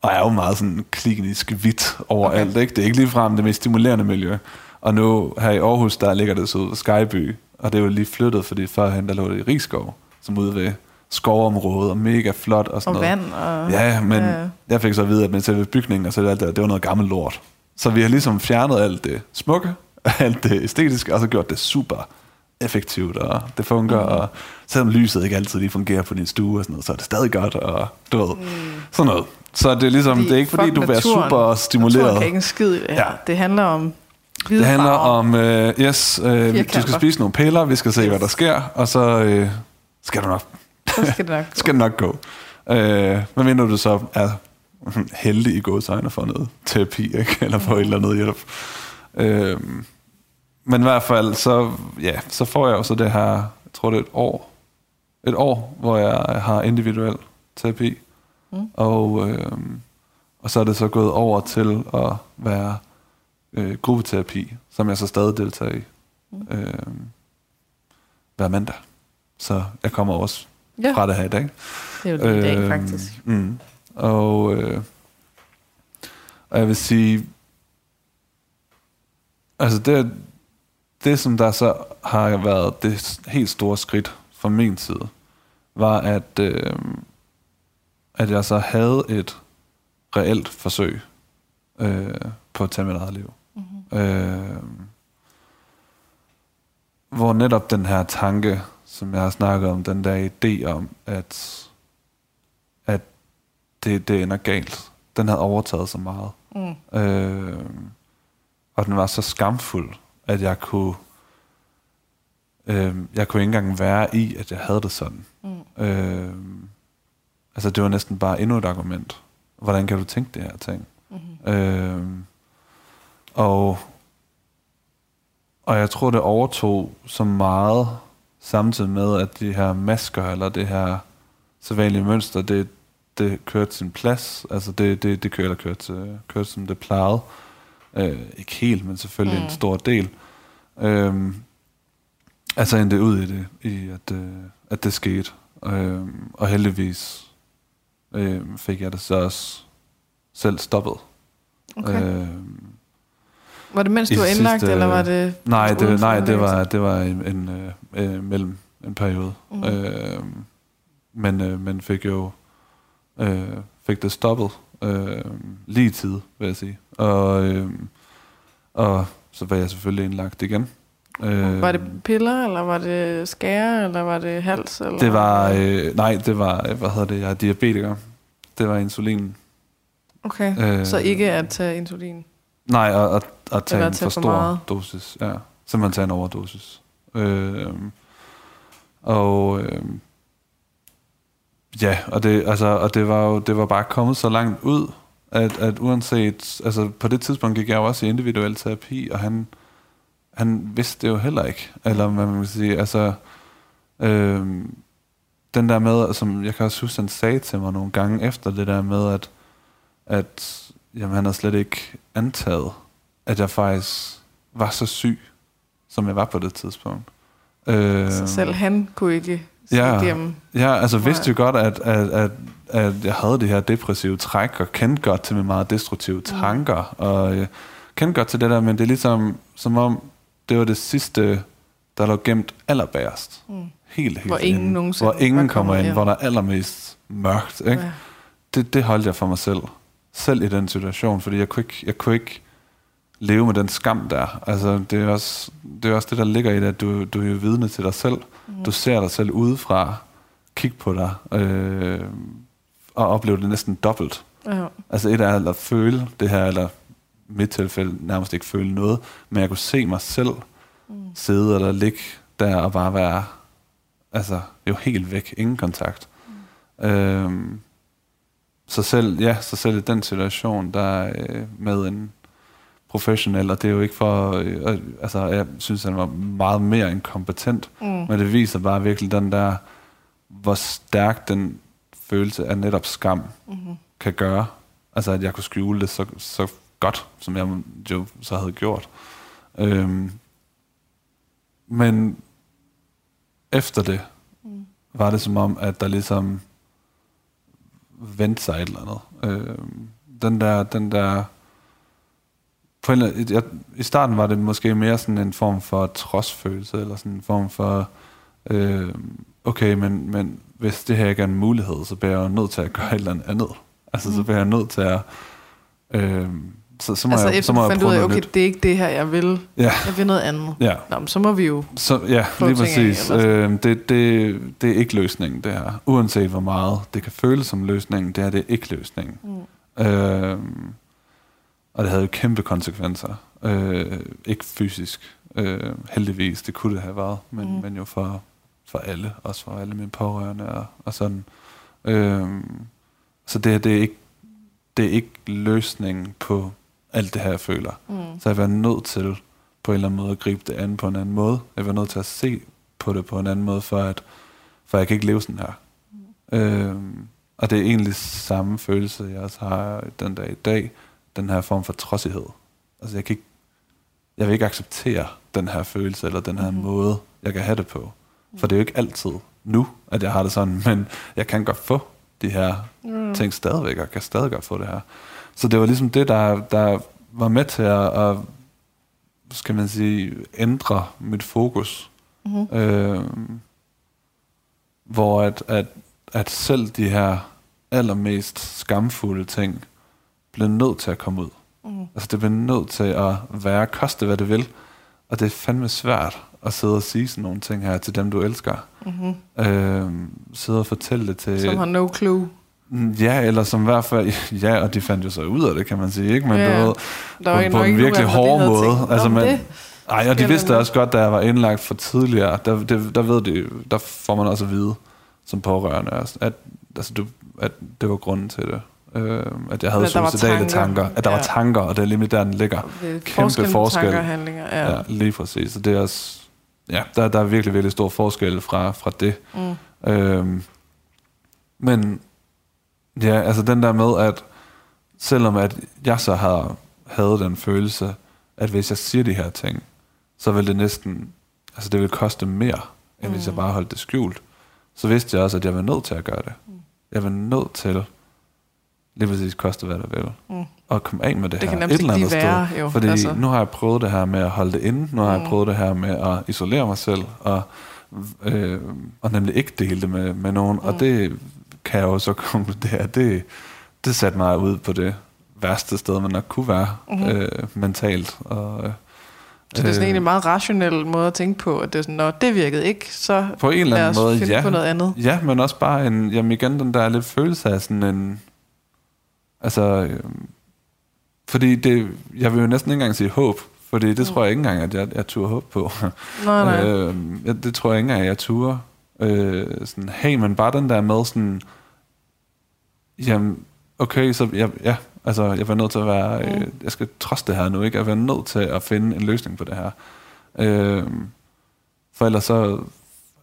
og er jo meget sådan klinisk hvidt overalt, okay. ikke? Det er ikke ligefrem det mest stimulerende miljø. Og nu her i Aarhus, der ligger det så ud Skyby, og det er jo lige flyttet, fordi førhen der lå det i Rigskov, som ude ved skovområdet, og mega flot og sådan og noget. vand. Og, ja, men ja. jeg fik så at vide, at med selve bygningen og så det, alt det, det var noget gammelt lort. Så vi har ligesom fjernet alt det smukke, alt det æstetiske, og så gjort det super effektivt, og det fungerer, mm. og selvom lyset ikke altid lige fungerer på din stue og sådan noget, så er det stadig godt, og du ved, mm. sådan noget. Så det er ligesom, fordi, det er ikke fordi, du bliver super stimuleret. Naturen kan ikke en skid det Ja. Det handler om Hvide det handler farver. om, uh, yes, uh, du skal spise nogle piller, vi skal se, yes. hvad der sker, og så uh, skal du nok, så skal det nok gå. skal det nok gå. Uh, hvad mener du så er heldig i gåsøjne at få noget terapi, ikke? eller få mm. et eller andet hjælp. Uh, men i hvert fald, så, ja, så får jeg jo så det her, jeg tror det er et år, et år, hvor jeg har individuel terapi. Mm. Og, øh, og så er det så gået over til at være øh, gruppeterapi, som jeg så stadig deltager i mm. øh, hver mandag. Så jeg kommer også ja. fra det her i dag. Det er jo det øh, dag, faktisk. Mm, og, øh, og jeg vil sige, altså det, det som der så har været det helt store skridt fra min side, var at, øh, at jeg så havde et reelt forsøg øh, på at tage mit eget liv. Mm-hmm. Øh, hvor netop den her tanke, som jeg har snakket om, den der idé om, at, at det, det ender galt, den havde overtaget så meget. Mm. Øh, og den var så skamfuld, at jeg kunne, øh, jeg kunne ikke engang være i, at jeg havde det sådan. Mm. Øh, altså det var næsten bare endnu et argument. Hvordan kan du tænke det her ting? Mm-hmm. Øh, og, og jeg tror, det overtog så meget, samtidig med, at de her masker, eller det her sædvanlige mønster, det, det kørte sin plads. Altså det, det, det kørte, kørte, kørte som det plejede. Øh, ikke helt, men selvfølgelig mm. en stor del. Øh, altså endte ud i det, i at, øh, at det skete. Øh, og heldigvis øh, fik jeg det så også selv stoppet. Okay. Øh, var det mens du var indlagt, sidste, eller var det... Nej, det, nej, det var, det var en, en øh, øh, mellem en periode. Mm. Øh, men, øh, men fik jo øh, fik det stoppet øh, lige tid, vil jeg sige. Og, øh, og så var jeg selvfølgelig indlagt igen. Øh, var det piller, eller var det skære, eller var det hals? Eller? Det var, øh, nej, det var, hvad hedder det, jeg er diabetiker. Det var insulin. Okay, øh, så ikke at tage insulin? Nej, at, at, at tage en for, for stor meget. dosis, ja. Simpelthen tage en overdosis. Øh, og øh, ja, og det, altså, og det var jo det var bare kommet så langt ud, at, at uanset, altså på det tidspunkt gik jeg jo også i individuel terapi, og han, han vidste det jo heller ikke. Eller hvad man kan sige, altså, øh, den der med, som jeg kan også huske, han sagde til mig nogle gange efter det der med, at, at jamen, han har slet ikke antaget, at jeg faktisk var så syg, som jeg var på det tidspunkt. Øh, så selv han kunne ikke ja, igennem? Ja, altså vidste jo godt, at, at, at, at jeg havde det her depressive træk, og kendte godt til mine meget destruktive tanker, mm. og øh, kendte godt til det der, men det er ligesom, som om det var det sidste, der lå gemt allerbærest. Mm. Helt, helt Hvor ingen nogensinde Hvor ingen kommer ind, ind, hvor der er allermest mørkt. Ikke? Ja. Det, det holdt jeg for mig selv. Selv i den situation, fordi jeg kunne ikke, jeg kunne ikke leve med den skam der. Altså, det er også det, er også det der ligger i det, at du, du er jo vidne til dig selv. Mm. Du ser dig selv udefra, kig på dig, øh, og opleve det næsten dobbelt. Ja. Altså et er at føle det her, eller mit tilfælde nærmest ikke føle noget, men jeg kunne se mig selv mm. sidde eller ligge der og bare være altså jo helt væk, ingen kontakt. Mm. Øhm, så selv, ja, så selv i den situation, der øh, med en professionel, og det er jo ikke for, øh, altså jeg synes, han var meget mere end kompetent, mm. men det viser bare virkelig den der, hvor stærk den følelse af netop skam mm-hmm. kan gøre. Altså at jeg kunne skjule det så, så godt, som jeg jo så havde gjort. Øhm, men efter det, mm. var det som om, at der ligesom vendte sig et eller andet. Øhm, den der, den der på en, jeg, I starten var det måske mere sådan en form for trodsfølelse, eller sådan en form for, øh, okay, men, men hvis det her ikke er en mulighed, så bliver jeg nødt til at gøre et eller andet. Altså, mm. så bliver jeg nødt til at... Øh, så, så må altså jeg, så må du fandt ud af, okay, nyt. det er ikke det her, jeg vil. Ja. Jeg vil noget andet. Ja. Nå, men så må vi jo så, Ja, lige præcis. Af, øh, det, det, det er ikke løsningen, det her. Uanset hvor meget det kan føles som løsningen, det er det ikke løsningen. Mm. Øh, og det havde jo kæmpe konsekvenser. Øh, ikke fysisk, øh, heldigvis. Det kunne det have været, men, mm. men jo for, for alle. Også for alle mine pårørende og, og sådan. Øh, så det, det, er ikke, det er ikke løsningen på alt det her, jeg føler. Mm. Så jeg var nødt til på en eller anden måde at gribe det an på en anden måde. Jeg var nødt til at se på det på en anden måde, for at for jeg kan ikke leve sådan her. Mm. Øh, og det er egentlig samme følelse, jeg også har den dag i dag den her form for trodsighed. Altså jeg kan ikke, jeg vil ikke acceptere den her følelse, eller den her mm. måde, jeg kan have det på. For det er jo ikke altid nu, at jeg har det sådan, men jeg kan godt få de her mm. ting stadigvæk, og kan stadig godt få det her. Så det var ligesom det, der, der var med til at, at skal man sige, ændre mit fokus. Mm-hmm. Øh, hvor at, at, at selv de her allermest skamfulde ting, bliver nødt til at komme ud. Mm. Altså det bliver nødt til at være, koste hvad det vil. Og det er fandme svært at sidde og sige sådan nogle ting her til dem, du elsker. Mm-hmm. Øh, sidde og fortælle det til... Som har no clue. Ja, eller som i hvert fald, ja, og de fandt jo så ud af det, kan man sige, ikke? Men ja, du ved, på, på en virkelig hård måde. Altså, man, ej, og de vidste også godt, da jeg var indlagt for tidligere, der, det, der ved de, der får man også at vide, som pårørende, at, altså, du, at det var grunden til det. Øh, at jeg havde suicidale tanker. tanker. At der ja. var tanker, og det er lige der, den ligger. Kæmpe forskel. Tanker, handlinger, ja. ja. lige præcis. Så det er også, ja, der, der er virkelig, virkelig stor forskel fra, fra det. Mm. Øhm, men ja, altså den der med, at selvom at jeg så har, havde den følelse, at hvis jeg siger de her ting, så vil det næsten, altså det vil koste mere, end mm. hvis jeg mm. bare holdt det skjult. Så vidste jeg også, at jeg var nødt til at gøre det. Mm. Jeg var nødt til lige præcis koste hvad der vil. Mm. Og komme af med det, det her et eller andet være, sted. Jo, Fordi altså. nu har jeg prøvet det her med at holde det inde, nu har mm. jeg prøvet det her med at isolere mig selv, og, øh, og nemlig ikke dele det med, med nogen. Mm. Og det kan jeg jo så konkludere, det, det satte mig ud på det værste sted, man nok kunne være mm. øh, mentalt. Og, øh, så det er sådan en meget rationel måde at tænke på, at det er sådan, når det virkede ikke, så på en eller anden måde, ja. på noget andet. Ja, men også bare en, jamen igen, den der lidt følelse af sådan en, Altså, øh, fordi det, jeg vil jo næsten ikke engang sige håb, fordi det mm. tror jeg ikke engang, at jeg, jeg turde håb på. Nej, nej. øh, det tror jeg ikke engang, at jeg turde. Øh, sådan, hey, men bare den der med sådan, jamen, okay, så jeg, ja, altså, jeg var nødt til at være, mm. øh, jeg skal trods det her nu, ikke? Jeg var nødt til at finde en løsning på det her. Øh, for ellers så,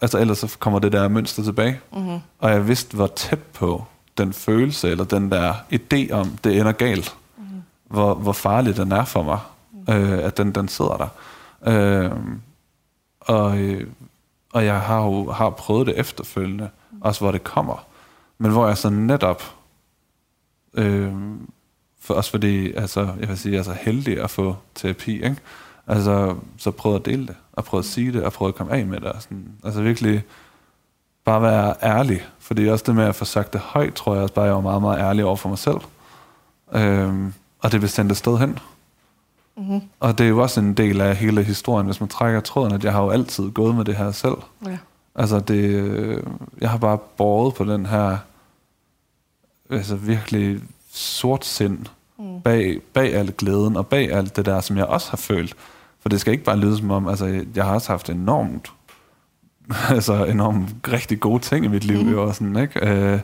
altså ellers så kommer det der mønster tilbage. Mm-hmm. Og jeg vidste, hvor tæt på den følelse, eller den der idé om, det ender galt. Mm. Hvor, hvor farlig den er for mig, mm. øh, at den, den sidder der. Øh, og, øh, og jeg har jo har prøvet det efterfølgende, mm. også hvor det kommer. Men hvor jeg så netop, øh, for, også fordi, altså, jeg vil sige, jeg er så heldig at få terapi, ikke? Altså, så prøvede at dele det, og prøvede at sige det, og prøvede at komme af med det. Og sådan, altså virkelig bare være ærlig. Fordi også det med at få sagt det højt, tror jeg også bare, jeg var meget, meget ærlig over for mig selv. Øhm, og det blev sendt et sted hen. Mm-hmm. Og det er jo også en del af hele historien, hvis man trækker tråden, at jeg har jo altid gået med det her selv. Ja. Altså det, jeg har bare båret på den her altså virkelig sort sind mm. bag, bag al glæden og bag alt det der, som jeg også har følt. For det skal ikke bare lyde som om, altså jeg har også haft enormt altså enormt rigtig gode ting i mit liv, mm. jo, og sådan, ikke? Øh,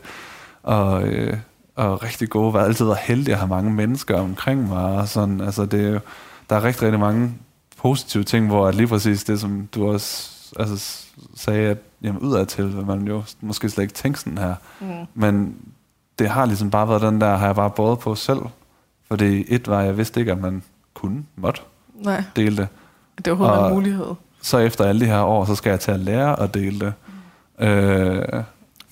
og, øh, og rigtig gode, var altid heldig at have mange mennesker omkring mig, og sådan, altså det er jo, der er rigtig, rigtig mange positive ting, hvor at lige præcis det, som du også altså, sagde, at jamen, udadtil vil man jo måske slet ikke tænke sådan her, mm. men det har ligesom bare været den der, har jeg bare båret på selv, fordi et var, jeg vidste ikke, at man kunne, måtte Nej. dele det. Det var overhovedet en mulighed så efter alle de her år, så skal jeg til at lære at dele det. Mm. Øh,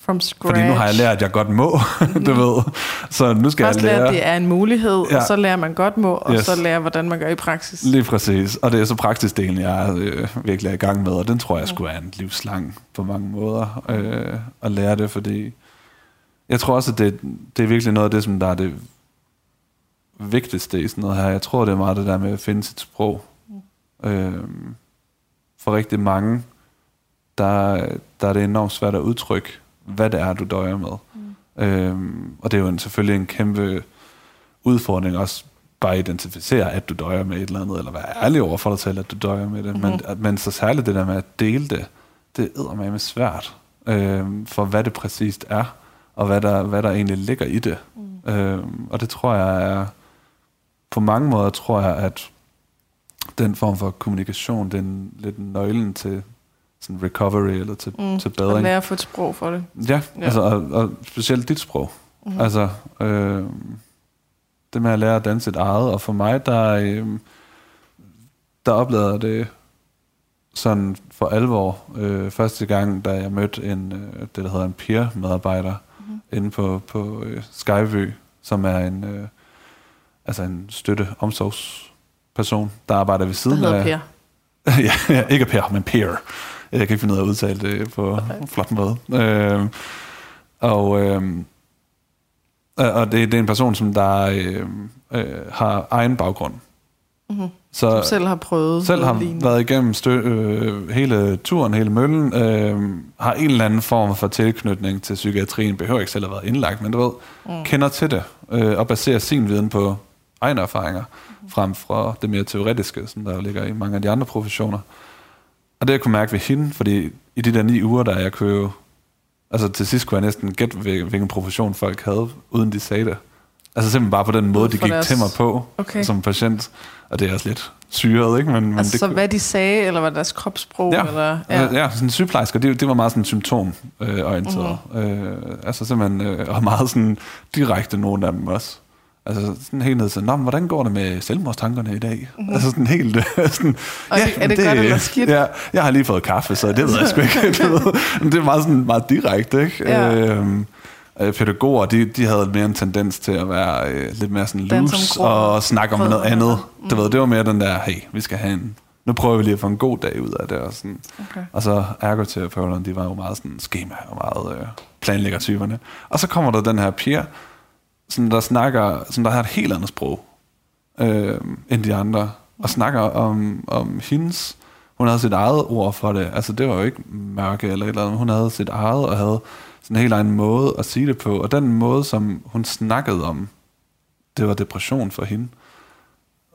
From scratch. Fordi nu har jeg lært, at jeg godt må, du mm. ved. Så nu skal Først jeg lære... at det er en mulighed, ja. og så lærer man godt må, og yes. så lærer, hvordan man gør i praksis. Lige præcis. Og det er så praksisdelen, jeg øh, virkelig er i gang med, og den tror jeg skulle være en livslang på mange måder øh, at lære det, fordi jeg tror også, at det, det er virkelig noget af det, som der er det vigtigste i sådan noget her. Jeg tror, det er meget det der med at finde sit sprog. Mm. Øh, for rigtig mange, der, der er det enormt svært at udtrykke, hvad det er, du døjer med. Mm. Øhm, og det er jo en, selvfølgelig en kæmpe udfordring også bare at identificere, at du døjer med et eller andet, eller være ærlig over for dig selv, at du døjer med det. Mm-hmm. Men, at, men så særligt det der med at dele det, det er med svært, øhm, for hvad det præcist er, og hvad der, hvad der egentlig ligger i det. Mm. Øhm, og det tror jeg er, på mange måder tror jeg, at den form for kommunikation, den lidt nøglen til sådan recovery eller til, mm, til bedring. Og lære at få et sprog for det. Ja, ja. Altså, og, og specielt dit sprog. Mm. Altså, øh, det med at lære at danse sit eget, og for mig, der, øh, der oplevede det sådan for alvor øh, første gang, da jeg mødte en, øh, det der hedder en peer-medarbejder mm. inde på, på øh, Skyvy, som er en, øh, altså en støtte omsorgs person, der arbejder ved siden af... Per. ja, ja, ikke Per, men Per. Jeg kan ikke finde ud af at udtale det på okay. flot måde. Øh, og øh, og det, det er en person, som der øh, øh, har egen baggrund Mm-hmm. Så Som selv har prøvet Selv har lignende. været igennem stø, øh, hele turen, hele møllen, øh, har en eller anden form for tilknytning til psykiatrien, behøver ikke selv at have været indlagt, men du ved, mm. kender til det, øh, og baserer sin viden på egne erfaringer, frem fra det mere teoretiske, som der ligger i mange af de andre professioner. Og det jeg kunne mærke ved hende, fordi i de der ni uger, der jeg kunne jo, altså til sidst kunne jeg næsten gætte, hvilken profession folk havde, uden de sagde det. Altså simpelthen bare på den måde, de gik deres... til mig på okay. som patient. Og det er også lidt syret, ikke? Men, men altså det, så hvad de sagde, eller hvad deres kropssprog? Ja, eller, ja. ja sådan sygeplejersker, det, det var meget sådan symptomorienteret. Mm-hmm. Øh, altså simpelthen, øh, og meget sådan direkte nogle af dem også. Altså sådan helt ned til, Nå, hvordan går det med selvmordstankerne i dag? Mm-hmm. Altså sådan helt... sådan, og ja, er det, det godt eller skidt? Ja, jeg har lige fået kaffe, så det ved jeg sgu ikke. det er meget, sådan, meget direkte, ikke? Ja. Øhm, øh, pædagoger, de, de havde mere en tendens til at være øh, lidt mere sådan loose og snakke om noget andet. Mm. Du ved, det var mere den der, hey, vi skal have en, nu prøver vi lige at få en god dag ud af det. Og, sådan. Okay. og så ergoterapeuterne, de var jo meget sådan schema og meget øh, planlæggertyperne. Og så kommer der den her piger, som der snakker, som der har et helt andet sprog øh, end de andre, og snakker om, om hendes, hun havde sit eget ord for det, altså det var jo ikke mørke eller et eller andet, hun havde sit eget og havde sådan en helt egen måde at sige det på. Og den måde, som hun snakkede om, det var depression for hende,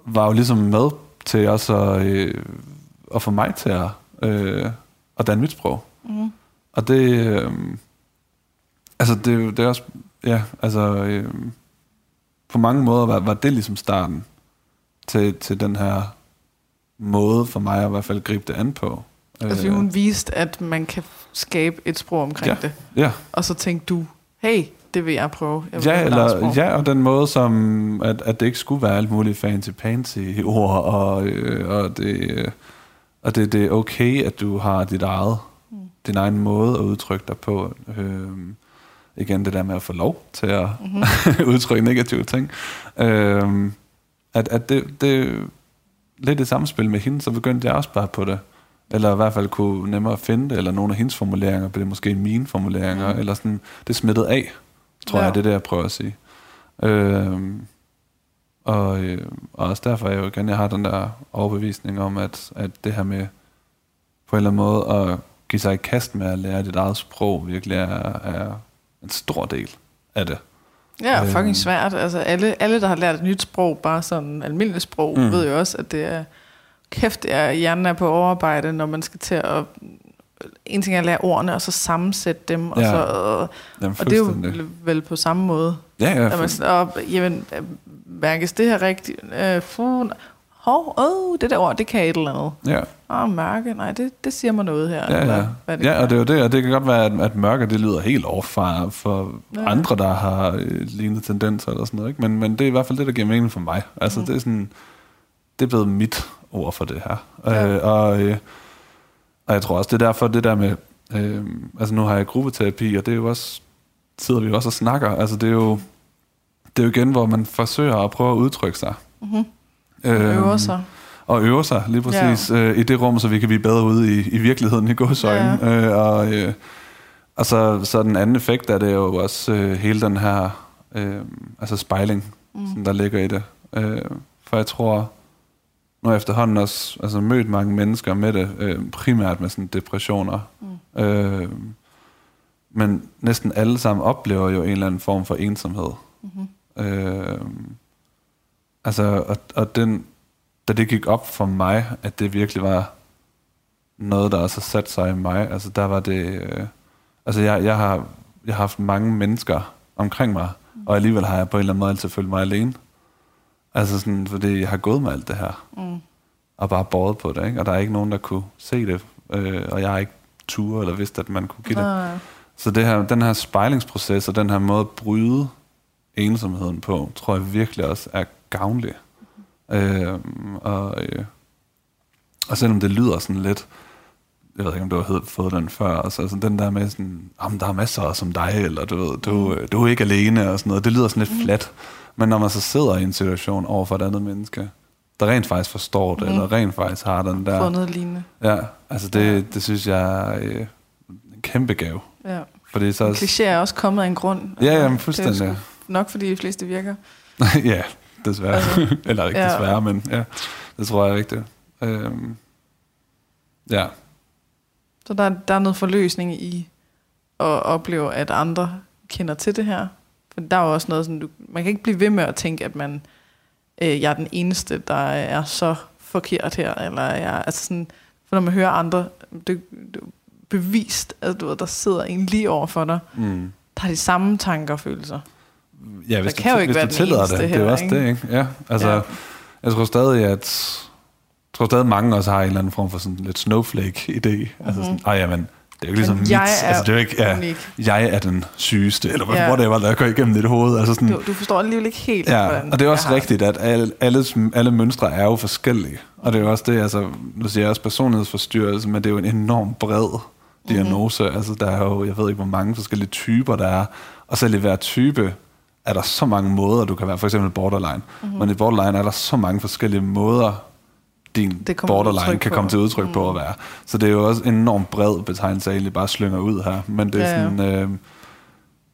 var jo ligesom med til også at, øh, at få mig til at, øh, at danne mit sprog. Mm. Og det, øh, altså det, det er også, ja, altså øh, på mange måder var, var det ligesom starten til, til den her måde for mig at i hvert fald gribe det an på. Altså hun viste, at man kan skabe et sprog omkring ja, det. Ja. Og så tænkte du, hey, det vil jeg prøve. Jeg vil ja, eller, ja, og den måde, som at, at det ikke skulle være alt muligt fancy-pansy ord, og, øh, og, det, og det, det er okay, at du har dit eget, mm. din egen måde at udtrykke dig på. Øh, igen, det der med at få lov til at mm-hmm. udtrykke negative ting. Øh, at, at det, det lidt i samspil med hende, så begyndte jeg også bare på det. Eller i hvert fald kunne nemmere finde det, eller nogle af hendes formuleringer, blev måske mine formuleringer, mm. eller sådan, det smittede af, tror ja. jeg, det er det, jeg prøver at sige. Øhm, og, øh, og også derfor er jeg jo igen, jeg har den der overbevisning om, at, at det her med på en eller anden måde at give sig i kast med at lære dit eget sprog, virkelig er, er en stor del af det. Ja, øhm. fucking svært. Altså alle, alle, der har lært et nyt sprog, bare sådan almindeligt sprog, mm. ved jo også, at det er kæft, jeg, hjernen er på overarbejde, når man skal til at... En ting er at lære ordene, og så sammensætte dem, og, ja. så, øh, jamen, og det er jo vel på samme måde. Ja, ja. Man, og, jamen, mærkes det her rigtigt? Øh, fu, hov, oh, det der ord, det kan et eller andet. Ja. Åh, mørke, nej, det, det siger mig noget her. Ja, eller, ja. Hvad det ja og det er jo det, og det kan godt være, at, at mørke, det lyder helt off for, for ja. andre, der har øh, lignende tendenser eller sådan noget. Ikke? Men, men det er i hvert fald det, der giver mening for mig. Altså, mm. det er sådan, det er blevet mit ord for det her. Ja. Øh, og, øh, og jeg tror også, det er derfor, det der med, øh, altså nu har jeg gruppeterapi, og det er jo også, sidder vi også og snakker, altså det er jo, det er jo igen, hvor man forsøger at prøve at udtrykke sig. Mm-hmm. Øh, øver sig. Og øve sig, lige præcis, ja. øh, i det rum, så vi kan blive bedre ude i, i virkeligheden i godsøjne. Ja. Øh, og, øh, og så, så den anden effekt er det jo også øh, hele den her øh, altså spejling, mm. som der ligger i det. Øh, for jeg tror, nu har jeg efterhånden også altså, mødt mange mennesker med det, øh, primært med sådan depressioner. Mm. Øh, men næsten alle sammen oplever jo en eller anden form for ensomhed. Mm-hmm. Øh, altså, og, og den, da det gik op for mig, at det virkelig var noget, der også har sat sig i mig, altså der var det, øh, altså jeg, jeg, har, jeg har haft mange mennesker omkring mig, mm. og alligevel har jeg på en eller anden måde altid følt mig alene. Altså sådan, fordi jeg har gået med alt det her. Mm. Og bare båret på det, ikke? Og der er ikke nogen, der kunne se det. Øh, og jeg har ikke tur eller vidst, at man kunne give det. Nej. Så det her, den her spejlingsproces og den her måde at bryde ensomheden på, tror jeg virkelig også er gavnlig. Øh, og, øh, og selvom det lyder sådan lidt, jeg ved ikke, om du har fået den før, altså, altså den der med sådan, jamen, der er masser som dig, eller du ved, du, mm. du er ikke alene, og sådan noget, det lyder sådan lidt mm. flat. Men når man så sidder i en situation over for et andet menneske, der rent faktisk forstår det, mm. eller rent faktisk har den der... Fundet lignende. Ja, altså det, det synes jeg er øh, en kæmpe gave. Ja. Fordi så... En kliché er også kommet af en grund. Ja, jamen fuldstændig. Det er nok fordi de fleste virker. ja, desværre. Altså, eller ikke ja. desværre, men ja. Det tror jeg ikke, det. Øhm, ja. Så der, der er noget forløsning i at opleve, at andre kender til det her. For der er jo også noget sådan, du, man kan ikke blive ved med at tænke, at man, øh, jeg er den eneste, der er så forkert her, eller jeg, altså sådan, for når man hører andre, det, det bevist, at du ved, der sidder en lige over for dig, mm. der har de samme tanker og følelser. Ja, hvis, der du, kan jo ikke hvis være du tillader det, det er også ikke? det, ikke? Ja, altså, ja. jeg tror stadig, at jeg tror stadig mange også har en eller anden form for sådan lidt snowflake-idé. Mm-hmm. Altså sådan, ej, jamen, det er jo ikke ligesom mit, er altså, det er ikke, ja, jeg er den sygeste, eller ja. whatever, der går igennem dit hoved. Altså sådan, du, du forstår alligevel ikke helt, ja, og det er også rigtigt, at alle, alle, alle mønstre er jo forskellige. Og det er jo også det, altså, nu siger jeg også personlighedsforstyrrelse, men det er jo en enorm bred mhm. diagnose. Mm-hmm. Altså, der er jo, jeg ved ikke, hvor mange forskellige typer der er. Og selv i hver type er der så mange måder, du kan være. For eksempel borderline. Mm-hmm. Men i borderline er der så mange forskellige måder, din borderline kan komme til udtryk mm. på at være. Så det er jo også en enormt bred betegnelse, at egentlig bare slynger ud her. Men det er ja, sådan... Øh,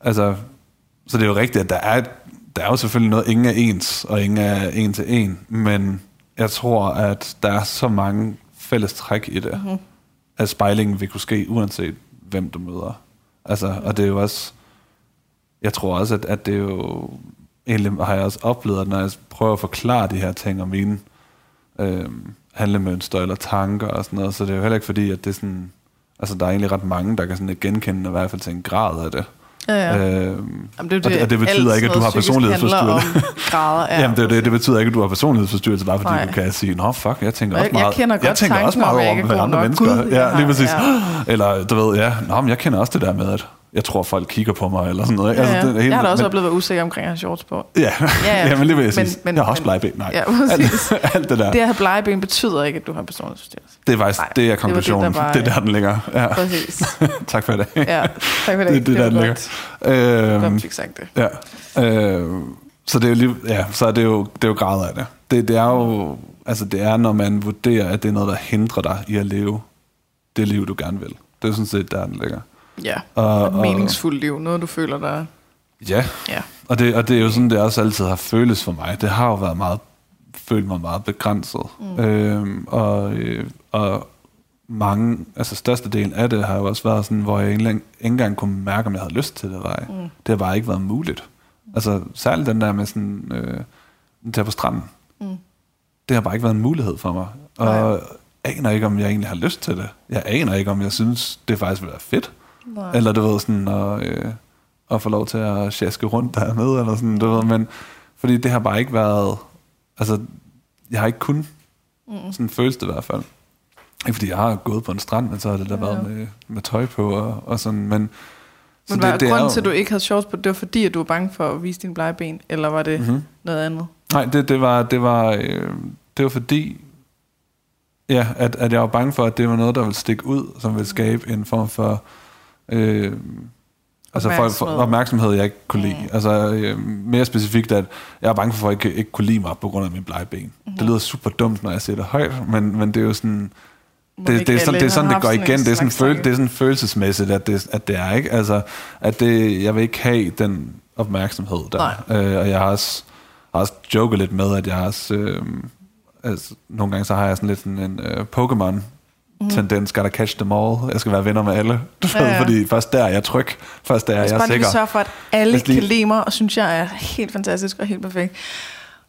altså, så det er jo rigtigt, at der er, der er jo selvfølgelig noget, ingen er ens, og ingen er en til en. Men jeg tror, at der er så mange fælles træk i det, mm-hmm. at spejlingen vil kunne ske, uanset hvem du møder. Altså, og det er jo også... Jeg tror også, at, at det er jo... Egentlig har jeg også oplevet, at når jeg prøver at forklare de her ting om mine øh, handlemønster eller tanker og sådan noget, så det er jo heller ikke fordi, at det er sådan, altså der er egentlig ret mange, der kan sådan genkende i hvert fald til en grad af det. Ja, ja. Øh, Jamen, det, det, og, det, og det betyder ikke, at du har personlighedsforstyrrelse. grader, ja. Jamen, det, det, det betyder ikke, at du har personlighedsforstyrrelse, bare fordi Nej. du kan sige, nå fuck, jeg tænker også meget, jeg, kender godt jeg tænker også meget over, hvad andre mennesker. Gud, ja, lige præcis. Ja. Eller du ved, ja, nå, men jeg kender også det der med, at jeg tror, folk kigger på mig, eller sådan noget. Ja, ja. Altså, det er helt, jeg har da også men, oplevet at være usikker omkring at have shorts på. Ja, ja, ja. men lige vil jeg sige, men, jeg har også blegeben. Nej, ja, alt, alt, det der. Det at have blegeben betyder ikke, at du har personlighedsforstyrrelse. Det er faktisk, Nej, det er konklusionen. Det, det, det er der, den ligger. Ja. Præcis. tak for det. ja, tak for det. Det, det, det der, den ligger. Øhm, godt fik sagt det. Ja. Øh, så det er jo lige, ja, så er det jo, det er jo grader af det. det. Det er jo, altså det er, når man vurderer, at det er noget, der hindrer dig i at leve det liv, du gerne vil. Det er sådan set, der den ligger. Ja, og, et meningsfuldt liv, noget du føler der Ja, ja. Og, det, og det er jo sådan, det også altid har føles for mig. Det har jo været meget, følt mig meget begrænset. Mm. Øhm, og, øh, og mange, altså størstedelen af det har jo også været sådan, hvor jeg ikke engang kunne mærke, om jeg havde lyst til det eller ej. Mm. Det har bare ikke været muligt. Altså særligt den der med sådan, øh, der på stranden. Mm. Det har bare ikke været en mulighed for mig. Og Nej. aner ikke, om jeg egentlig har lyst til det. Jeg aner ikke, om jeg synes, det faktisk vil være fedt. Nej. Eller du ved, sådan at, øh, at få lov til at sjaske rundt dernede, eller sådan, du ved, men fordi det har bare ikke været, altså, jeg har ikke kun, mm. sådan føles det i hvert fald. Ikke fordi jeg har gået på en strand, men så har det da ja, været med, med tøj på og, og sådan, men... Så men var det, det grunden til, at du ikke havde shorts på, det var fordi, at du var bange for at vise blege ben, eller var det mm-hmm. noget andet? Nej, det, det var, det var, øh, det var fordi, ja, at, at jeg var bange for, at det var noget, der ville stikke ud, som ville skabe en form for Øh, altså for, for opmærksomhed, jeg ikke kunne lide. Mm. Altså øh, mere specifikt, at jeg er bange for, at ikke, ikke kunne lide mig på grund af min blege ben. Mm-hmm. Det lyder super dumt, når jeg siger det højt, men, men det er jo sådan... Det, det, det, er sådan, det er sådan, det går igen. Det er sådan, føl, det er sådan følelsesmæssigt, at det, at det er, ikke? Altså, at det, jeg vil ikke have den opmærksomhed der. Øh, og jeg har også, har også joket lidt med, at jeg har også... Øh, altså, nogle gange så har jeg sådan lidt sådan en øh, Pokémon mm. tendens, gotta catch them all. Jeg skal være venner med alle. Ja, ja. Fordi først der er jeg tryg. Først der er jeg, jeg sikker. Jeg sørge for, at alle lige... kan lide mig, og synes jeg er helt fantastisk og helt perfekt.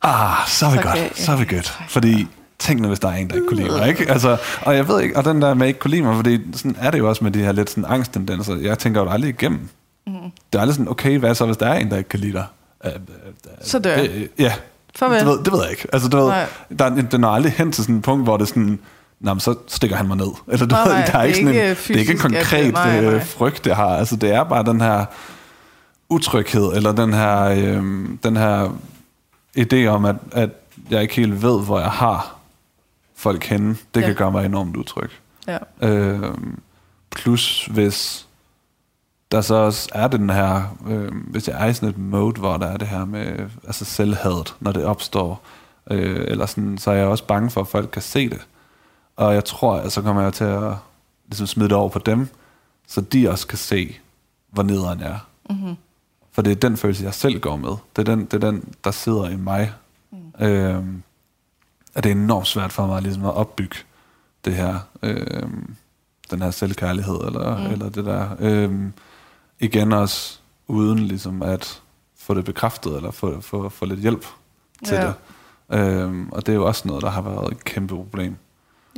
Ah, så er vi så godt. Okay. Så er vi godt. Fordi tænk nu, hvis der er en, der ikke kunne lide mig, ikke? Altså, og jeg ved ikke, og den der med ikke kunne lide mig, fordi sådan er det jo også med de her lidt sådan angsttendenser. Jeg tænker jo aldrig igennem. Mm. Det er aldrig sådan, okay, hvad så, hvis der er en, der ikke kan lide dig? Uh, uh, uh, så dør uh, Ja, Farvel. Det ved, det ved jeg ikke. Altså, du ved, der, den er aldrig hen til sådan et punkt, hvor det sådan, Nå, men så stikker han mig ned. Eller, du nej, ved, der er, ikke sådan en, fysisk, det er ikke en konkret det, nej, nej. Øh, frygt, det har. Altså, det er bare den her utryghed, eller den her, øh, den her idé om, at, at jeg ikke helt ved, hvor jeg har folk henne. Det ja. kan gøre mig enormt utryg. Ja. Øh, plus hvis der så også er den her, øh, hvis jeg er i sådan et mode, hvor der er det her med altså selvhadet, når det opstår, øh, eller sådan, så er jeg også bange for, at folk kan se det. Og jeg tror, at så kommer jeg til at ligesom smide det over på dem, så de også kan se, hvor nederen jeg er. Mm-hmm. For det er den følelse, jeg selv går med. Det er den, det er den der sidder i mig. Mm. Øhm, at det er enormt svært for mig ligesom at opbygge det her, øh, den her selvkærlighed, eller, mm. eller det der. Øh, igen også uden ligesom at få det bekræftet, eller få, få, få lidt hjælp til ja. det. Øh, og det er jo også noget, der har været et kæmpe problem.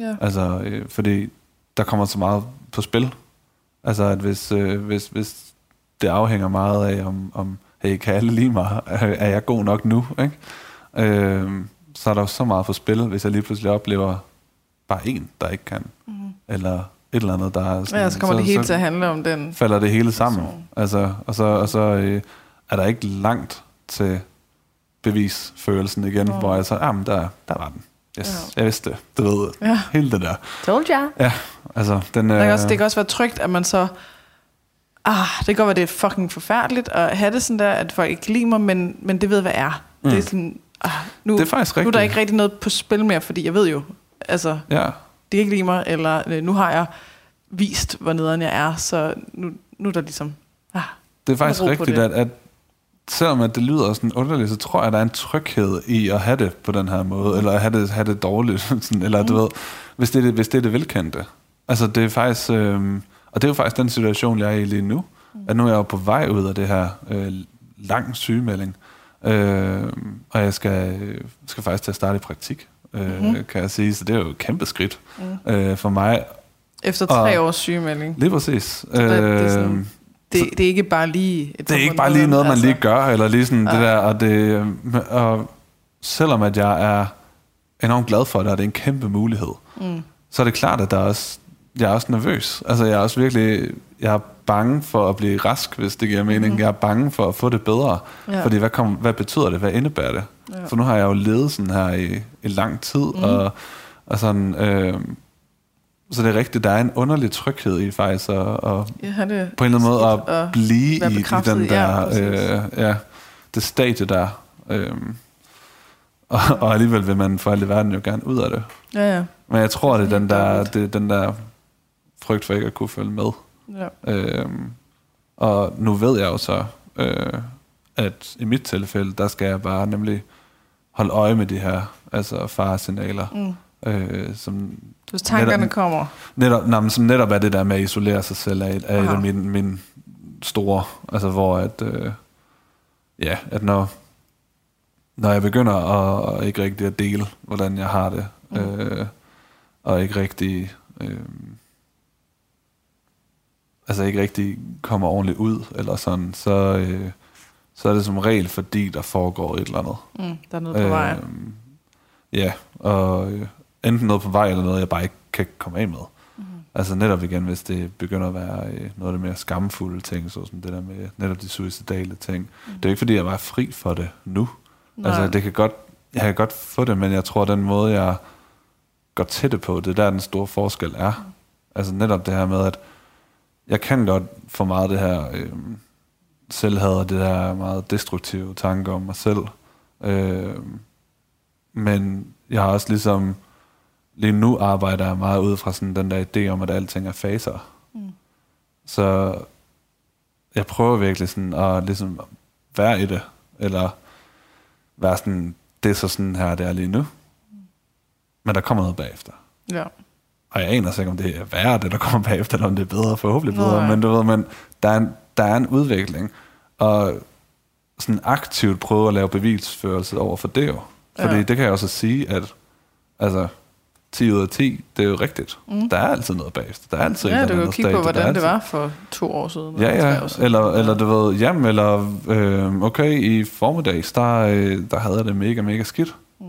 Ja. Altså, øh, fordi der kommer så meget på spil. Altså, at hvis, øh, hvis, hvis det afhænger meget af, om, om hey, kan alle lide mig? Er jeg god nok nu? Ikke? Øh, så er der jo så meget på spil, hvis jeg lige pludselig oplever bare en, der ikke kan. Mm. Eller et eller andet, der er sådan, Ja, så kommer så, det hele til at handle om den. Falder det hele sammen. Altså, og så, og så øh, er der ikke langt til bevisfølelsen igen, mm. hvor jeg så, ah, men der, der var den. Yes, ja. jeg vidste det. Du ved, ja. hele det der. Told ya. Ja, altså den... Det kan, også, det kan også være trygt, at man så... Ah, det kan godt være, det er fucking forfærdeligt at have det sådan der, at folk ikke mig, men, men det ved, hvad er. Mm. Det er sådan, ah, nu, det er faktisk rigtigt. Nu er der ikke rigtig noget på spil mere, fordi jeg ved jo, altså, ja. de ikke lide mig, eller øh, nu har jeg vist, hvor nederen jeg er, så nu, nu er der ligesom... Ah, det er faktisk rigtigt, at, at selvom at det lyder sådan underligt, så tror jeg, at der er en tryghed i at have det på den her måde, eller at have det, have det dårligt, sådan, eller mm. du ved, hvis det, er det, hvis det er det velkendte. Altså det er faktisk, øh, og det er jo faktisk den situation, jeg er i lige nu, mm. at nu er jeg jo på vej ud af det her øh, lang sygemelding, øh, og jeg skal, skal faktisk til at starte i praktik, øh, mm. kan jeg sige, så det er jo et kæmpe skridt mm. øh, for mig. Efter tre og, års sygemelding. Lige præcis. Øh, det, det er sådan det, det er ikke bare lige... Et det er ikke bare lige noget, man altså. lige gør, eller lige sådan ja. det der, og, det, og selvom at jeg er enormt glad for det, og det er en kæmpe mulighed, mm. så er det klart, at der er også, jeg er også nervøs. Altså jeg er også virkelig, jeg er bange for at blive rask, hvis det giver mening. Mm. Jeg er bange for at få det bedre. Ja. Fordi hvad, kom, hvad betyder det? Hvad indebærer det? Ja. For nu har jeg jo levet sådan her i, i lang tid, mm. og, og sådan... Øh, så det er rigtigt, der er en underlig tryghed i faktisk at, at ja, det på en eller anden måde at, at blive i, i den der, ja, øh, ja, det stadie der. Øh, og, og alligevel vil man for alt i verden jo gerne ud af det. Ja, ja. Men jeg tror, det er den der, det er den der frygt for ikke at kunne følge med. Ja. Øh, og nu ved jeg jo så, øh, at i mit tilfælde, der skal jeg bare nemlig holde øje med de her altså faresignaler. Mm Øh, som Hvis tankerne netop, kommer. Netop, nej, som netop er det der med at isolere sig selv, er, er et af mine, mine store, altså hvor at, øh, ja, at når, når jeg begynder at ikke rigtig at dele, hvordan jeg har det, mm. øh, og ikke rigtig, øh, altså ikke rigtig kommer ordentligt ud, eller sådan, så, øh, så er det som regel, fordi der foregår et eller andet. Mm, der er noget på vej. Øh, ja, og, øh, enten noget på vej, eller noget, jeg bare ikke kan komme af med. Mm. Altså netop igen, hvis det begynder at være øh, noget af det mere skamfulde ting, så sådan det der med netop de suicidale ting. Mm. Det er ikke fordi, jeg var fri for det nu. Nej. Altså det kan godt, jeg kan godt få det, men jeg tror, den måde, jeg går til det på, det er der, den store forskel er. Mm. Altså netop det her med, at jeg kan godt få meget det her øh, selvhad og det der meget destruktive tanker om mig selv. Øh, men jeg har også ligesom lige nu arbejder jeg meget ud fra sådan den der idé om, at alting er faser. Mm. Så jeg prøver virkelig sådan at ligesom være i det, eller være sådan, det er så sådan her, det er lige nu. Mm. Men der kommer noget bagefter. Ja. Og jeg aner ikke, om det er værre, det der kommer bagefter, eller om det er bedre, forhåbentlig bedre, Nej. men du ved, men der er, en, der er en udvikling, og sådan aktivt prøve at lave bevisførelse over for det jo. Fordi ja. det kan jeg også sige, at altså, 10 ud af 10, det er jo rigtigt. Mm. Der er altid noget bagefter. Der er altid ja, du kan kigge på, hvordan altid... det var for to år siden. Ja, ja. Eller, ja. eller du ved, jamen, eller øh, okay, i formiddags, der, øh, der havde jeg det mega, mega skidt. Mm.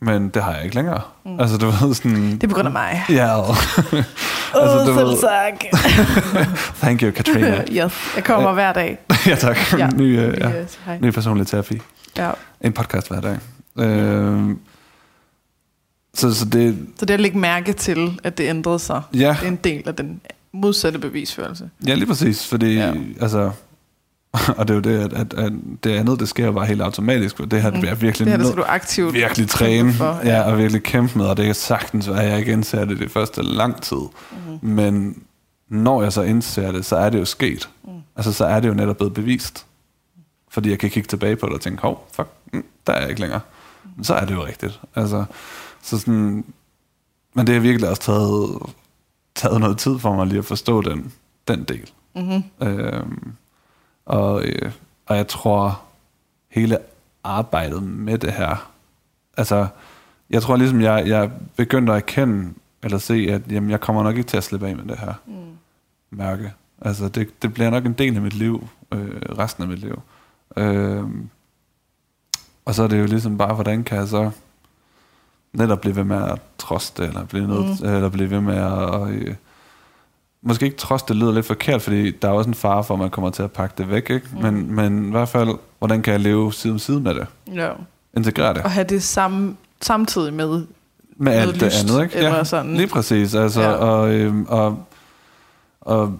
Men det har jeg ikke længere. Mm. Altså, du ved sådan... Det er på grund af mig. Ja. altså, oh, du ved... tak. Thank you, Katrina. yes, jeg kommer hver dag. ja, tak. Ja. Ny, øh, ja. Ny personlig terapi. Ja. En podcast hver dag. Øh, så, så, det, så det at lægge mærke til, at det ændrede sig, ja. det er en del af den modsatte bevisførelse. Ja, lige præcis, fordi ja. altså, og det er jo det, at, at, at det andet, det sker jo bare helt automatisk, det her, det bliver virkelig, det her, det skal du aktivt virkelig træne, for, ja. ja. og virkelig kæmpe med, og det er sagtens at jeg ikke indser det det første lang tid, mm. men når jeg så indser det, så er det jo sket. Mm. Altså, så er det jo netop blevet bevist. Fordi jeg kan kigge tilbage på det og tænke, hov, fuck, mm, der er jeg ikke længere. så er det jo rigtigt. Altså, så sådan, men det har virkelig også taget, taget noget tid for mig lige at forstå den, den del. Mm-hmm. Øhm, og, øh, og jeg tror, hele arbejdet med det her, altså, jeg tror ligesom, jeg, jeg begyndte at erkende, eller se, at jamen, jeg kommer nok ikke til at slippe af med det her mm. mærke. Altså, det, det bliver nok en del af mit liv, øh, resten af mit liv. Øh, og så er det jo ligesom bare, hvordan kan jeg så netop blive ved med at troste, eller blive, nødt, mm. eller blive ved med at... Øh, måske ikke trods, det lyder lidt forkert, fordi der er også en fare for, at man kommer til at pakke det væk, ikke? Mm. Men, men i hvert fald, hvordan kan jeg leve side om side med det? Ja. Integrere det. Og have det samme, samtidig med med alt det andet, ikke? Ja, sådan. lige præcis. Altså, ja. og, øhm, og, og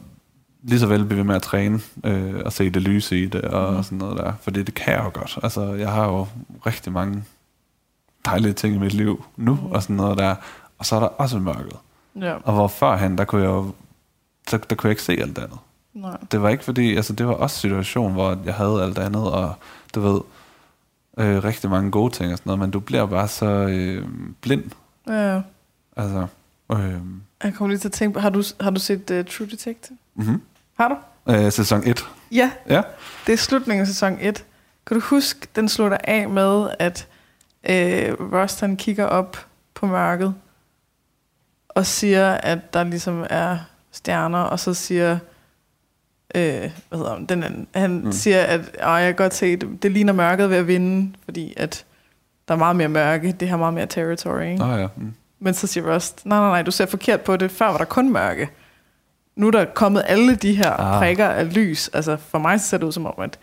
lige så vel blive ved med at træne øh, og se det lyse i det og mm. sådan noget der. Fordi det kan jeg jo godt. Altså, jeg har jo rigtig mange dejlige ting i mit liv nu mm. og sådan noget der. Og så er der også mørket. Ja. Og hvor førhen, der kunne jeg jo der, der kunne jeg ikke se alt andet. Nej. Det var ikke fordi, altså det var også en situation, hvor jeg havde alt andet, og du ved, øh, rigtig mange gode ting og sådan noget, men du bliver bare så øh, blind. Ja. Altså, øh, jeg kommer lige til at tænke på, har du, har du set uh, True Detective? Mm-hmm. Har du? Øh, sæson 1. Ja. ja, det er slutningen af sæson 1. Kan du huske, den slutter af med, at øh, Rust han kigger op på mørket, og siger, at der ligesom er stjerner, og så siger, øh, hvad hedder han, den anden, han mm. siger, at jeg kan godt se, det, det ligner mørket ved at vinde, fordi at der er meget mere mørke, det har meget mere territory. Ikke? Oh, ja. mm. Men så siger Rust, nej, nej, nej, du ser forkert på det, før var der kun mørke. Nu er der kommet alle de her ah. prikker af lys. Altså for mig ser det ud som om, at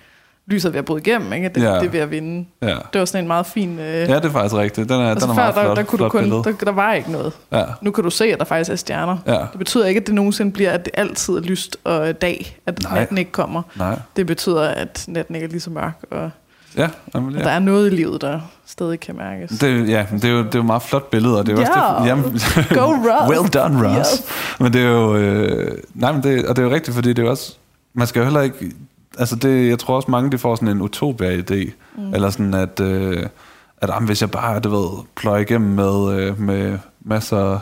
lyset ved at bryde igennem, ikke? Det, ja. det er ved at vinde. Ja. Det var sådan en meget fin... Øh... Ja, det er faktisk rigtigt. Den er, altså, den er meget før, flot, der, der, kunne flot du kun, der, der var ikke noget. Ja. Nu kan du se, at der faktisk er stjerner. Ja. Det betyder ikke, at det nogensinde bliver, at det altid er lyst og dag, at Nej. natten ikke kommer. Nej. Det betyder, at natten ikke er lige så mørk, og, ja, jamen, ja. og der er noget i livet, der stadig kan mærkes. Det, ja, det er jo, det er jo meget flot billede, og det er ja. også det, jamen, Go Russ! well done, Russ! Yes. Men det er jo, øh, nej, men det, og det er jo rigtigt, fordi det er jo også, man skal jo heller ikke altså det, jeg tror også mange, de får sådan en utopia-idé. Mm. Eller sådan, at, øh, at jamen, hvis jeg bare, du ved, pløjer igennem med, øh, med masser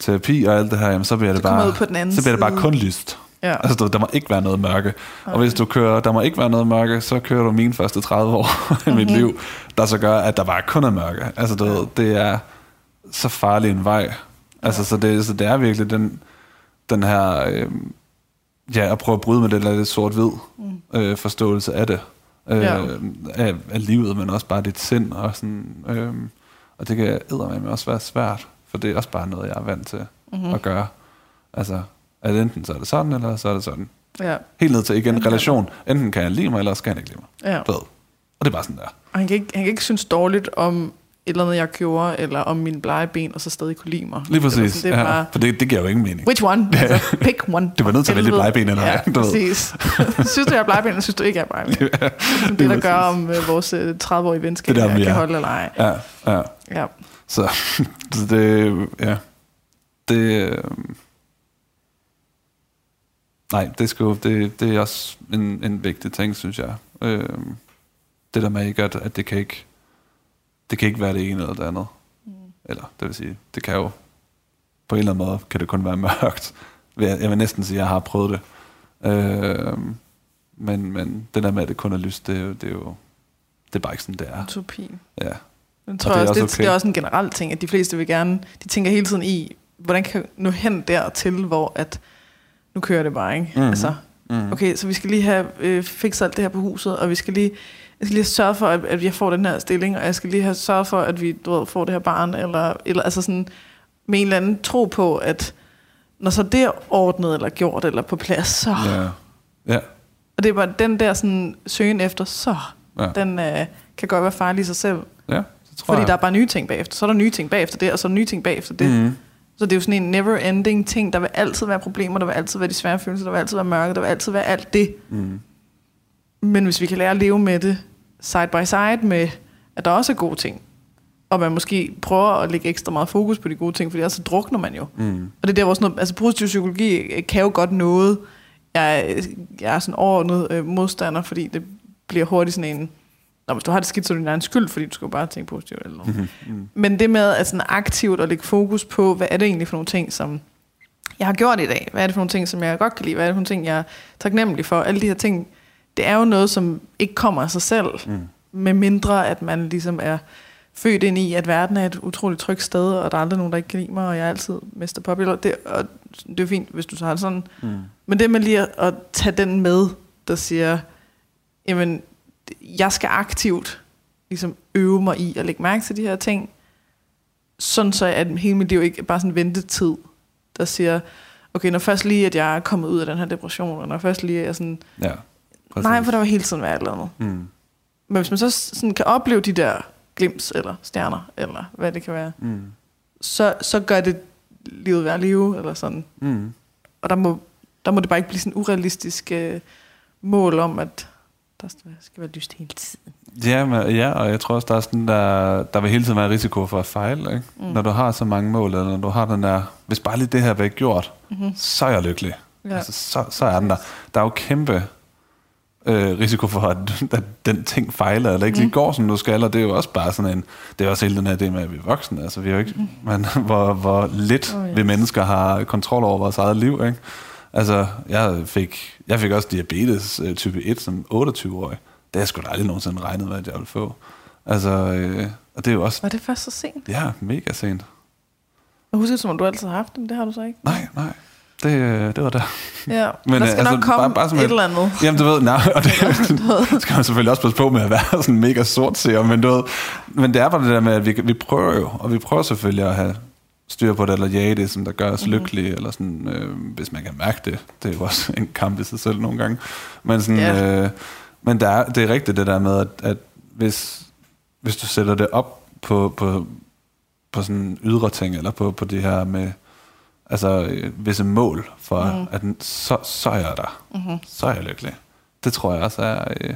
terapi og alt det her, jamen, så bliver det bare, på den så bliver det bare kun lyst. Ja. Altså, der må ikke være noget mørke. Okay. Og hvis du kører, der må ikke være noget mørke, så kører du mine første 30 år i mit mm-hmm. liv, der så gør, at der bare kun er mørke. Altså, du ved, det er så farlig en vej. Altså, ja. så, det, så det er virkelig den, den her... Øh, ja, at prøve at bryde med den lidt sort-hvid mm. øh, forståelse af det. Øh, ja. af, af livet, men også bare dit sind. Og, sådan, øh, og det kan med også være svært, for det er også bare noget, jeg er vant til mm-hmm. at gøre. Altså, at enten så er det sådan, eller så er det sådan. Ja. Helt ned til igen relation. Enten kan jeg lide mig, eller skal han ikke lide mig. Ja. Og det er bare sådan der. Og han kan ikke, han kan ikke synes dårligt om eller andet, jeg gjorde, eller om min blege ben, og så stadig kunne lide mig. Lige præcis. Sådan, det ja, bare, for det, det giver jo ingen mening. Which one? Altså, pick one. Du var nødt til at vælge blege ben, eller Ja, præcis. synes du, jeg er blege ben, eller synes du ikke, jeg er blege ben? ja, det, det, der gør, om uh, vores 30-årige øh, venskab det der, kan holde eller ej. Ja, ja. ja. Så, så det, ja, det, øh, nej, det, skal, det, det er også en, en vigtig ting, synes jeg. Øh, det der med ikke, at, at det kan ikke, det kan ikke være det ene eller det andet. Mm. Eller, det vil sige, det kan jo, på en eller anden måde, kan det kun være mørkt. Jeg vil næsten sige, at jeg har prøvet det. Øh, men, men det der med, at det kun er lyst, det er jo, det er jo det er bare ikke sådan, det er. Utopi. Ja. Jeg tror og det, er også, det, okay. det er også en generel ting, at de fleste vil gerne, de tænker hele tiden i, hvordan kan jeg nå hen dertil, hvor at, nu kører det bare, ikke? Mm-hmm. Altså, mm-hmm. okay, så vi skal lige have øh, fikset alt det her på huset, og vi skal lige, jeg skal lige sørge for, at, at jeg får den her stilling, og jeg skal lige have sørget for, at vi du ved, får det her barn, eller, eller altså sådan, med en eller anden tro på, at når så det er ordnet, eller gjort, eller på plads, så... Ja. ja. Og det er bare den der sådan, søgen efter, så... Ja. Den øh, kan godt være farlig i sig selv. Ja, det tror Fordi jeg. der er bare nye ting bagefter. Så er der nye ting bagefter det, og så er der nye ting bagefter det. Mm. Så det er jo sådan en never-ending ting. Der vil altid være problemer, der vil altid være de svære følelser, der vil altid være mørke, der vil altid være alt det. Mm. Men hvis vi kan lære at leve med det side by side med, at der også er gode ting, og man måske prøver at lægge ekstra meget fokus på de gode ting, for ellers så drukner man jo. Mm. Og det er der, hvor sådan noget, altså positiv psykologi kan jo godt noget. Jeg, jeg er sådan overordnet øh, modstander, fordi det bliver hurtigt sådan en, Nå, hvis du har det skidt, så er det din egen skyld, fordi du skal bare tænke positivt. Eller noget. Mm-hmm. Men det med at sådan aktivt at lægge fokus på, hvad er det egentlig for nogle ting, som jeg har gjort i dag? Hvad er det for nogle ting, som jeg godt kan lide? Hvad er det for nogle ting, jeg er taknemmelig for? Alle de her ting, det er jo noget, som ikke kommer af sig selv, mm. med mindre at man ligesom er født ind i, at verden er et utroligt trygt sted, og der er aldrig nogen, der ikke kan lide mig, og jeg er altid Mr. Popular. Det, og det er fint, hvis du har det sådan. Mm. Men det med lige at, at tage den med, der siger, jamen, jeg skal aktivt ligesom øve mig i at lægge mærke til de her ting, sådan så at hele mit liv ikke bare sådan en ventetid, der siger, okay, når først lige, at jeg er kommet ud af den her depression, og når først lige, at jeg sådan, ja, nej, for der var hele tiden været et eller andet. Mm. Men hvis man så sådan kan opleve de der glims, eller stjerner, eller hvad det kan være, mm. så, så gør det livet være live, eller sådan. Mm. Og der må, der må det bare ikke blive sådan en urealistisk uh, mål om, at der skal være lyst hele tiden. Ja, men, ja, og jeg tror også, der, er sådan, der, der vil hele tiden være risiko for at fejle. Ikke? Mm. Når du har så mange mål, eller når du har den der, hvis bare lige det her bliver gjort, mm-hmm. så er jeg lykkelig. Ja. Altså, så, så er den der. Der er jo kæmpe øh, risiko for, at, at den ting fejler, eller ikke mm. lige går, som du skal, og det er jo også bare sådan en, det er også hele den her det med, at vi er voksne, altså vi er jo ikke, mm. man, hvor, hvor lidt oh, yes. vi mennesker har kontrol over vores eget liv, ikke? Altså, jeg fik, jeg fik også diabetes øh, type 1 som 28-årig. Det har jeg sgu da aldrig nogensinde regnet med, at jeg ville få. Altså, øh, og det er jo også... Var det først så sent? Ja, mega sent. Jeg husker som om du altid har haft det, det har du så ikke? Nej, nej. Det, det var der. Ja, men der skal altså, nok komme bare, bare et, et eller andet. Jamen, du ved, nej, og det skal man selvfølgelig også passe på med at være sådan mega sort ser, men du ved, men det er bare det der med, at vi, vi prøver jo, og vi prøver selvfølgelig at have styr på det, eller jage det, som der gør os mm-hmm. lykkelige, eller sådan, øh, hvis man kan mærke det. Det er jo også en kamp i sig selv nogle gange. Men, sådan, yeah. øh, men der er, det er rigtigt det der med, at, at hvis, hvis du sætter det op på, på, på sådan ydre ting, eller på, på det her med altså, øh, visse mål, for mm. at så, så er jeg der. Mm-hmm. Så er jeg lykkelig. Det tror jeg også er, øh,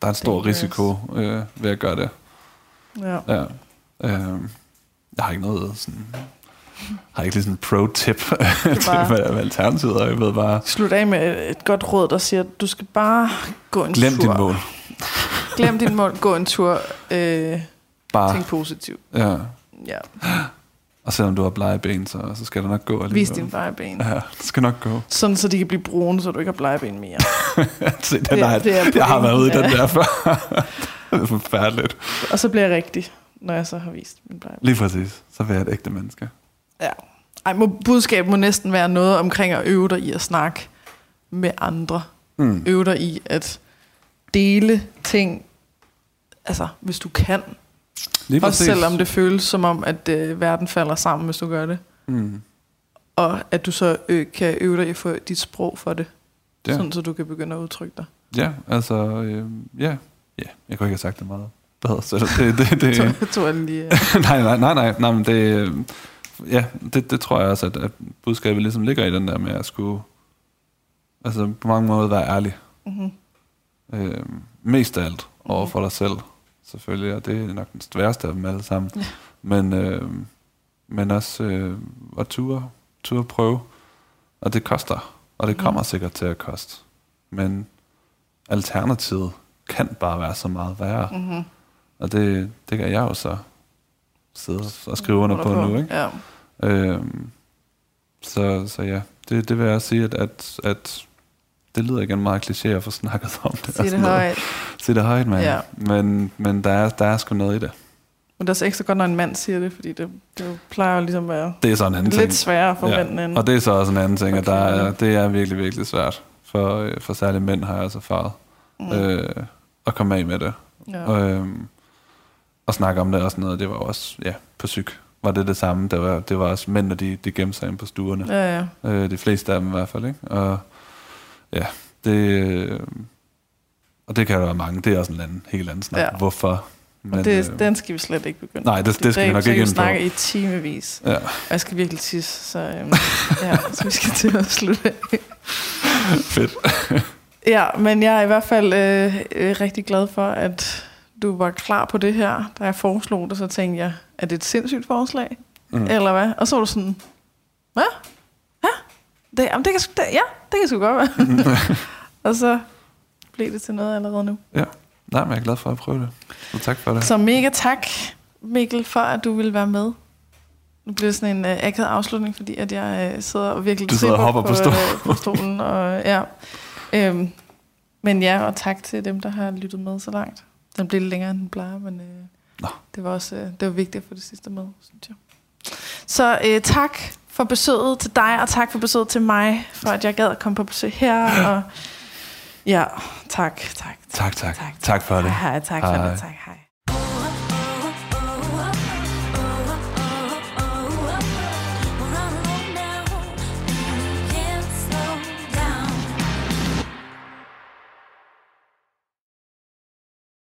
der er en stor risiko øh, ved at gøre det. Ja. ja. Øh, jeg har ikke noget sådan har ikke lige sådan en pro-tip til, hvad, hvad alternativet er. Jeg ved bare... Slut af med et godt råd, der siger, at du skal bare gå en Glem tur. Glem din mål. Glem din mål, gå en tur. Øh, bare. Tænk positivt. Ja. ja. Og selvom du har blege ben, så, så skal det nok gå alligevel. Vis dine blege ben. Ja, det skal nok gå. Sådan, så de kan blive brune, så du ikke har blege ben mere. Se, den det, er, det er jeg har været ude i ja. den der før. det er forfærdeligt. Og så bliver jeg rigtig når jeg så har vist min pleje. Lige præcis. Så vil jeg et ægte menneske. Ja. Ej, må, budskabet må næsten være noget omkring at øve dig i at snakke med andre. Mm. Øve dig i at dele ting, altså hvis du kan. Lige Også selvom det føles som om, at øh, verden falder sammen, hvis du gør det. Mm. Og at du så øh, kan øve dig i at få dit sprog for det. Ja. Sådan, så du kan begynde at udtrykke dig. Ja, altså, øh, ja. ja. Jeg kunne ikke have sagt det meget bedre. Så det, det, det, det tror jeg lige. nej, nej, nej, nej, nej, men det, ja, det, det tror jeg også, at, at budskabet ligesom ligger i den der med at skulle, altså på mange måder være ærlig. Mm-hmm. Øh, mest af alt over mm-hmm. for dig selv, selvfølgelig, og det er nok den sværeste af dem alle sammen. Ja. Men, øh, men også øh, at ture, ture prøve, og det koster, og det kommer mm. sikkert til at koste. Men alternativet kan bare være så meget værre. Mm-hmm. Og det, det kan jeg jo så sidde og skrive under på, på nu. Ikke? Ja. Øhm, så, så ja, det, det vil jeg sige, at, at, at det lyder igen meget kliché at få snakket om det. Sig det højt. Sig det højt, man. Ja. Men, men der, er, der er sgu noget i det. Men det er så ekstra godt, når en mand siger det, fordi det, det plejer jo ligesom at være det er sådan en anden lidt ting. sværere for ja. mændene. Og det er så også en anden ting, okay. at der er, det er virkelig, virkelig svært. For, øh, for særligt mænd har jeg altså erfaret. Mm. Øh, at komme af med det. Ja. Og, øhm, og snakke om det og sådan noget. Det var også, ja, på psyk var det det samme. Det var, det var også mænd, de, de gemte sig ind på stuerne. Ja, ja. Øh, de fleste af dem i hvert fald, ikke? Og ja, det... Og det kan der være mange. Det er også en anden, helt anden snak. Ja. Hvorfor? Men, og det, øh, den skal vi slet ikke begynde Nej, det, det skal vi nok ikke ind på. snakke i timevis. Ja. Og jeg skal virkelig tisse, så, øhm, ja, så vi skal til at slutte Fedt. ja, men jeg er i hvert fald øh, øh, rigtig glad for, at du var klar på det her, da jeg foreslog det, så tænkte jeg, er det et sindssygt forslag? Mm. Eller hvad? Og så var du sådan, hvad? Det, jamen, det kan, det, ja, det kan sgu godt være. og så blev det til noget allerede nu. Ja, Nej, men jeg er glad for at prøve det. Så tak for det. Så mega tak, Mikkel, for at du vil være med. Nu bliver det sådan en uh, akavet afslutning, fordi at jeg uh, sidder og virkelig du sidder og hopper på, på, stolen. Uh, på stolen. Og, ja. Øhm, men ja, og tak til dem, der har lyttet med så langt. Den blev lidt længere, end den plejer, men uh, Nå. det var også uh, det var vigtigt at få det sidste med, synes jeg. Så uh, tak for besøget til dig, og tak for besøget til mig, for at jeg gad at komme på besøg her. Og ja, tak, tak. Tak, tak. Tak, tak for det. Hej, tak for det. Tak, hej.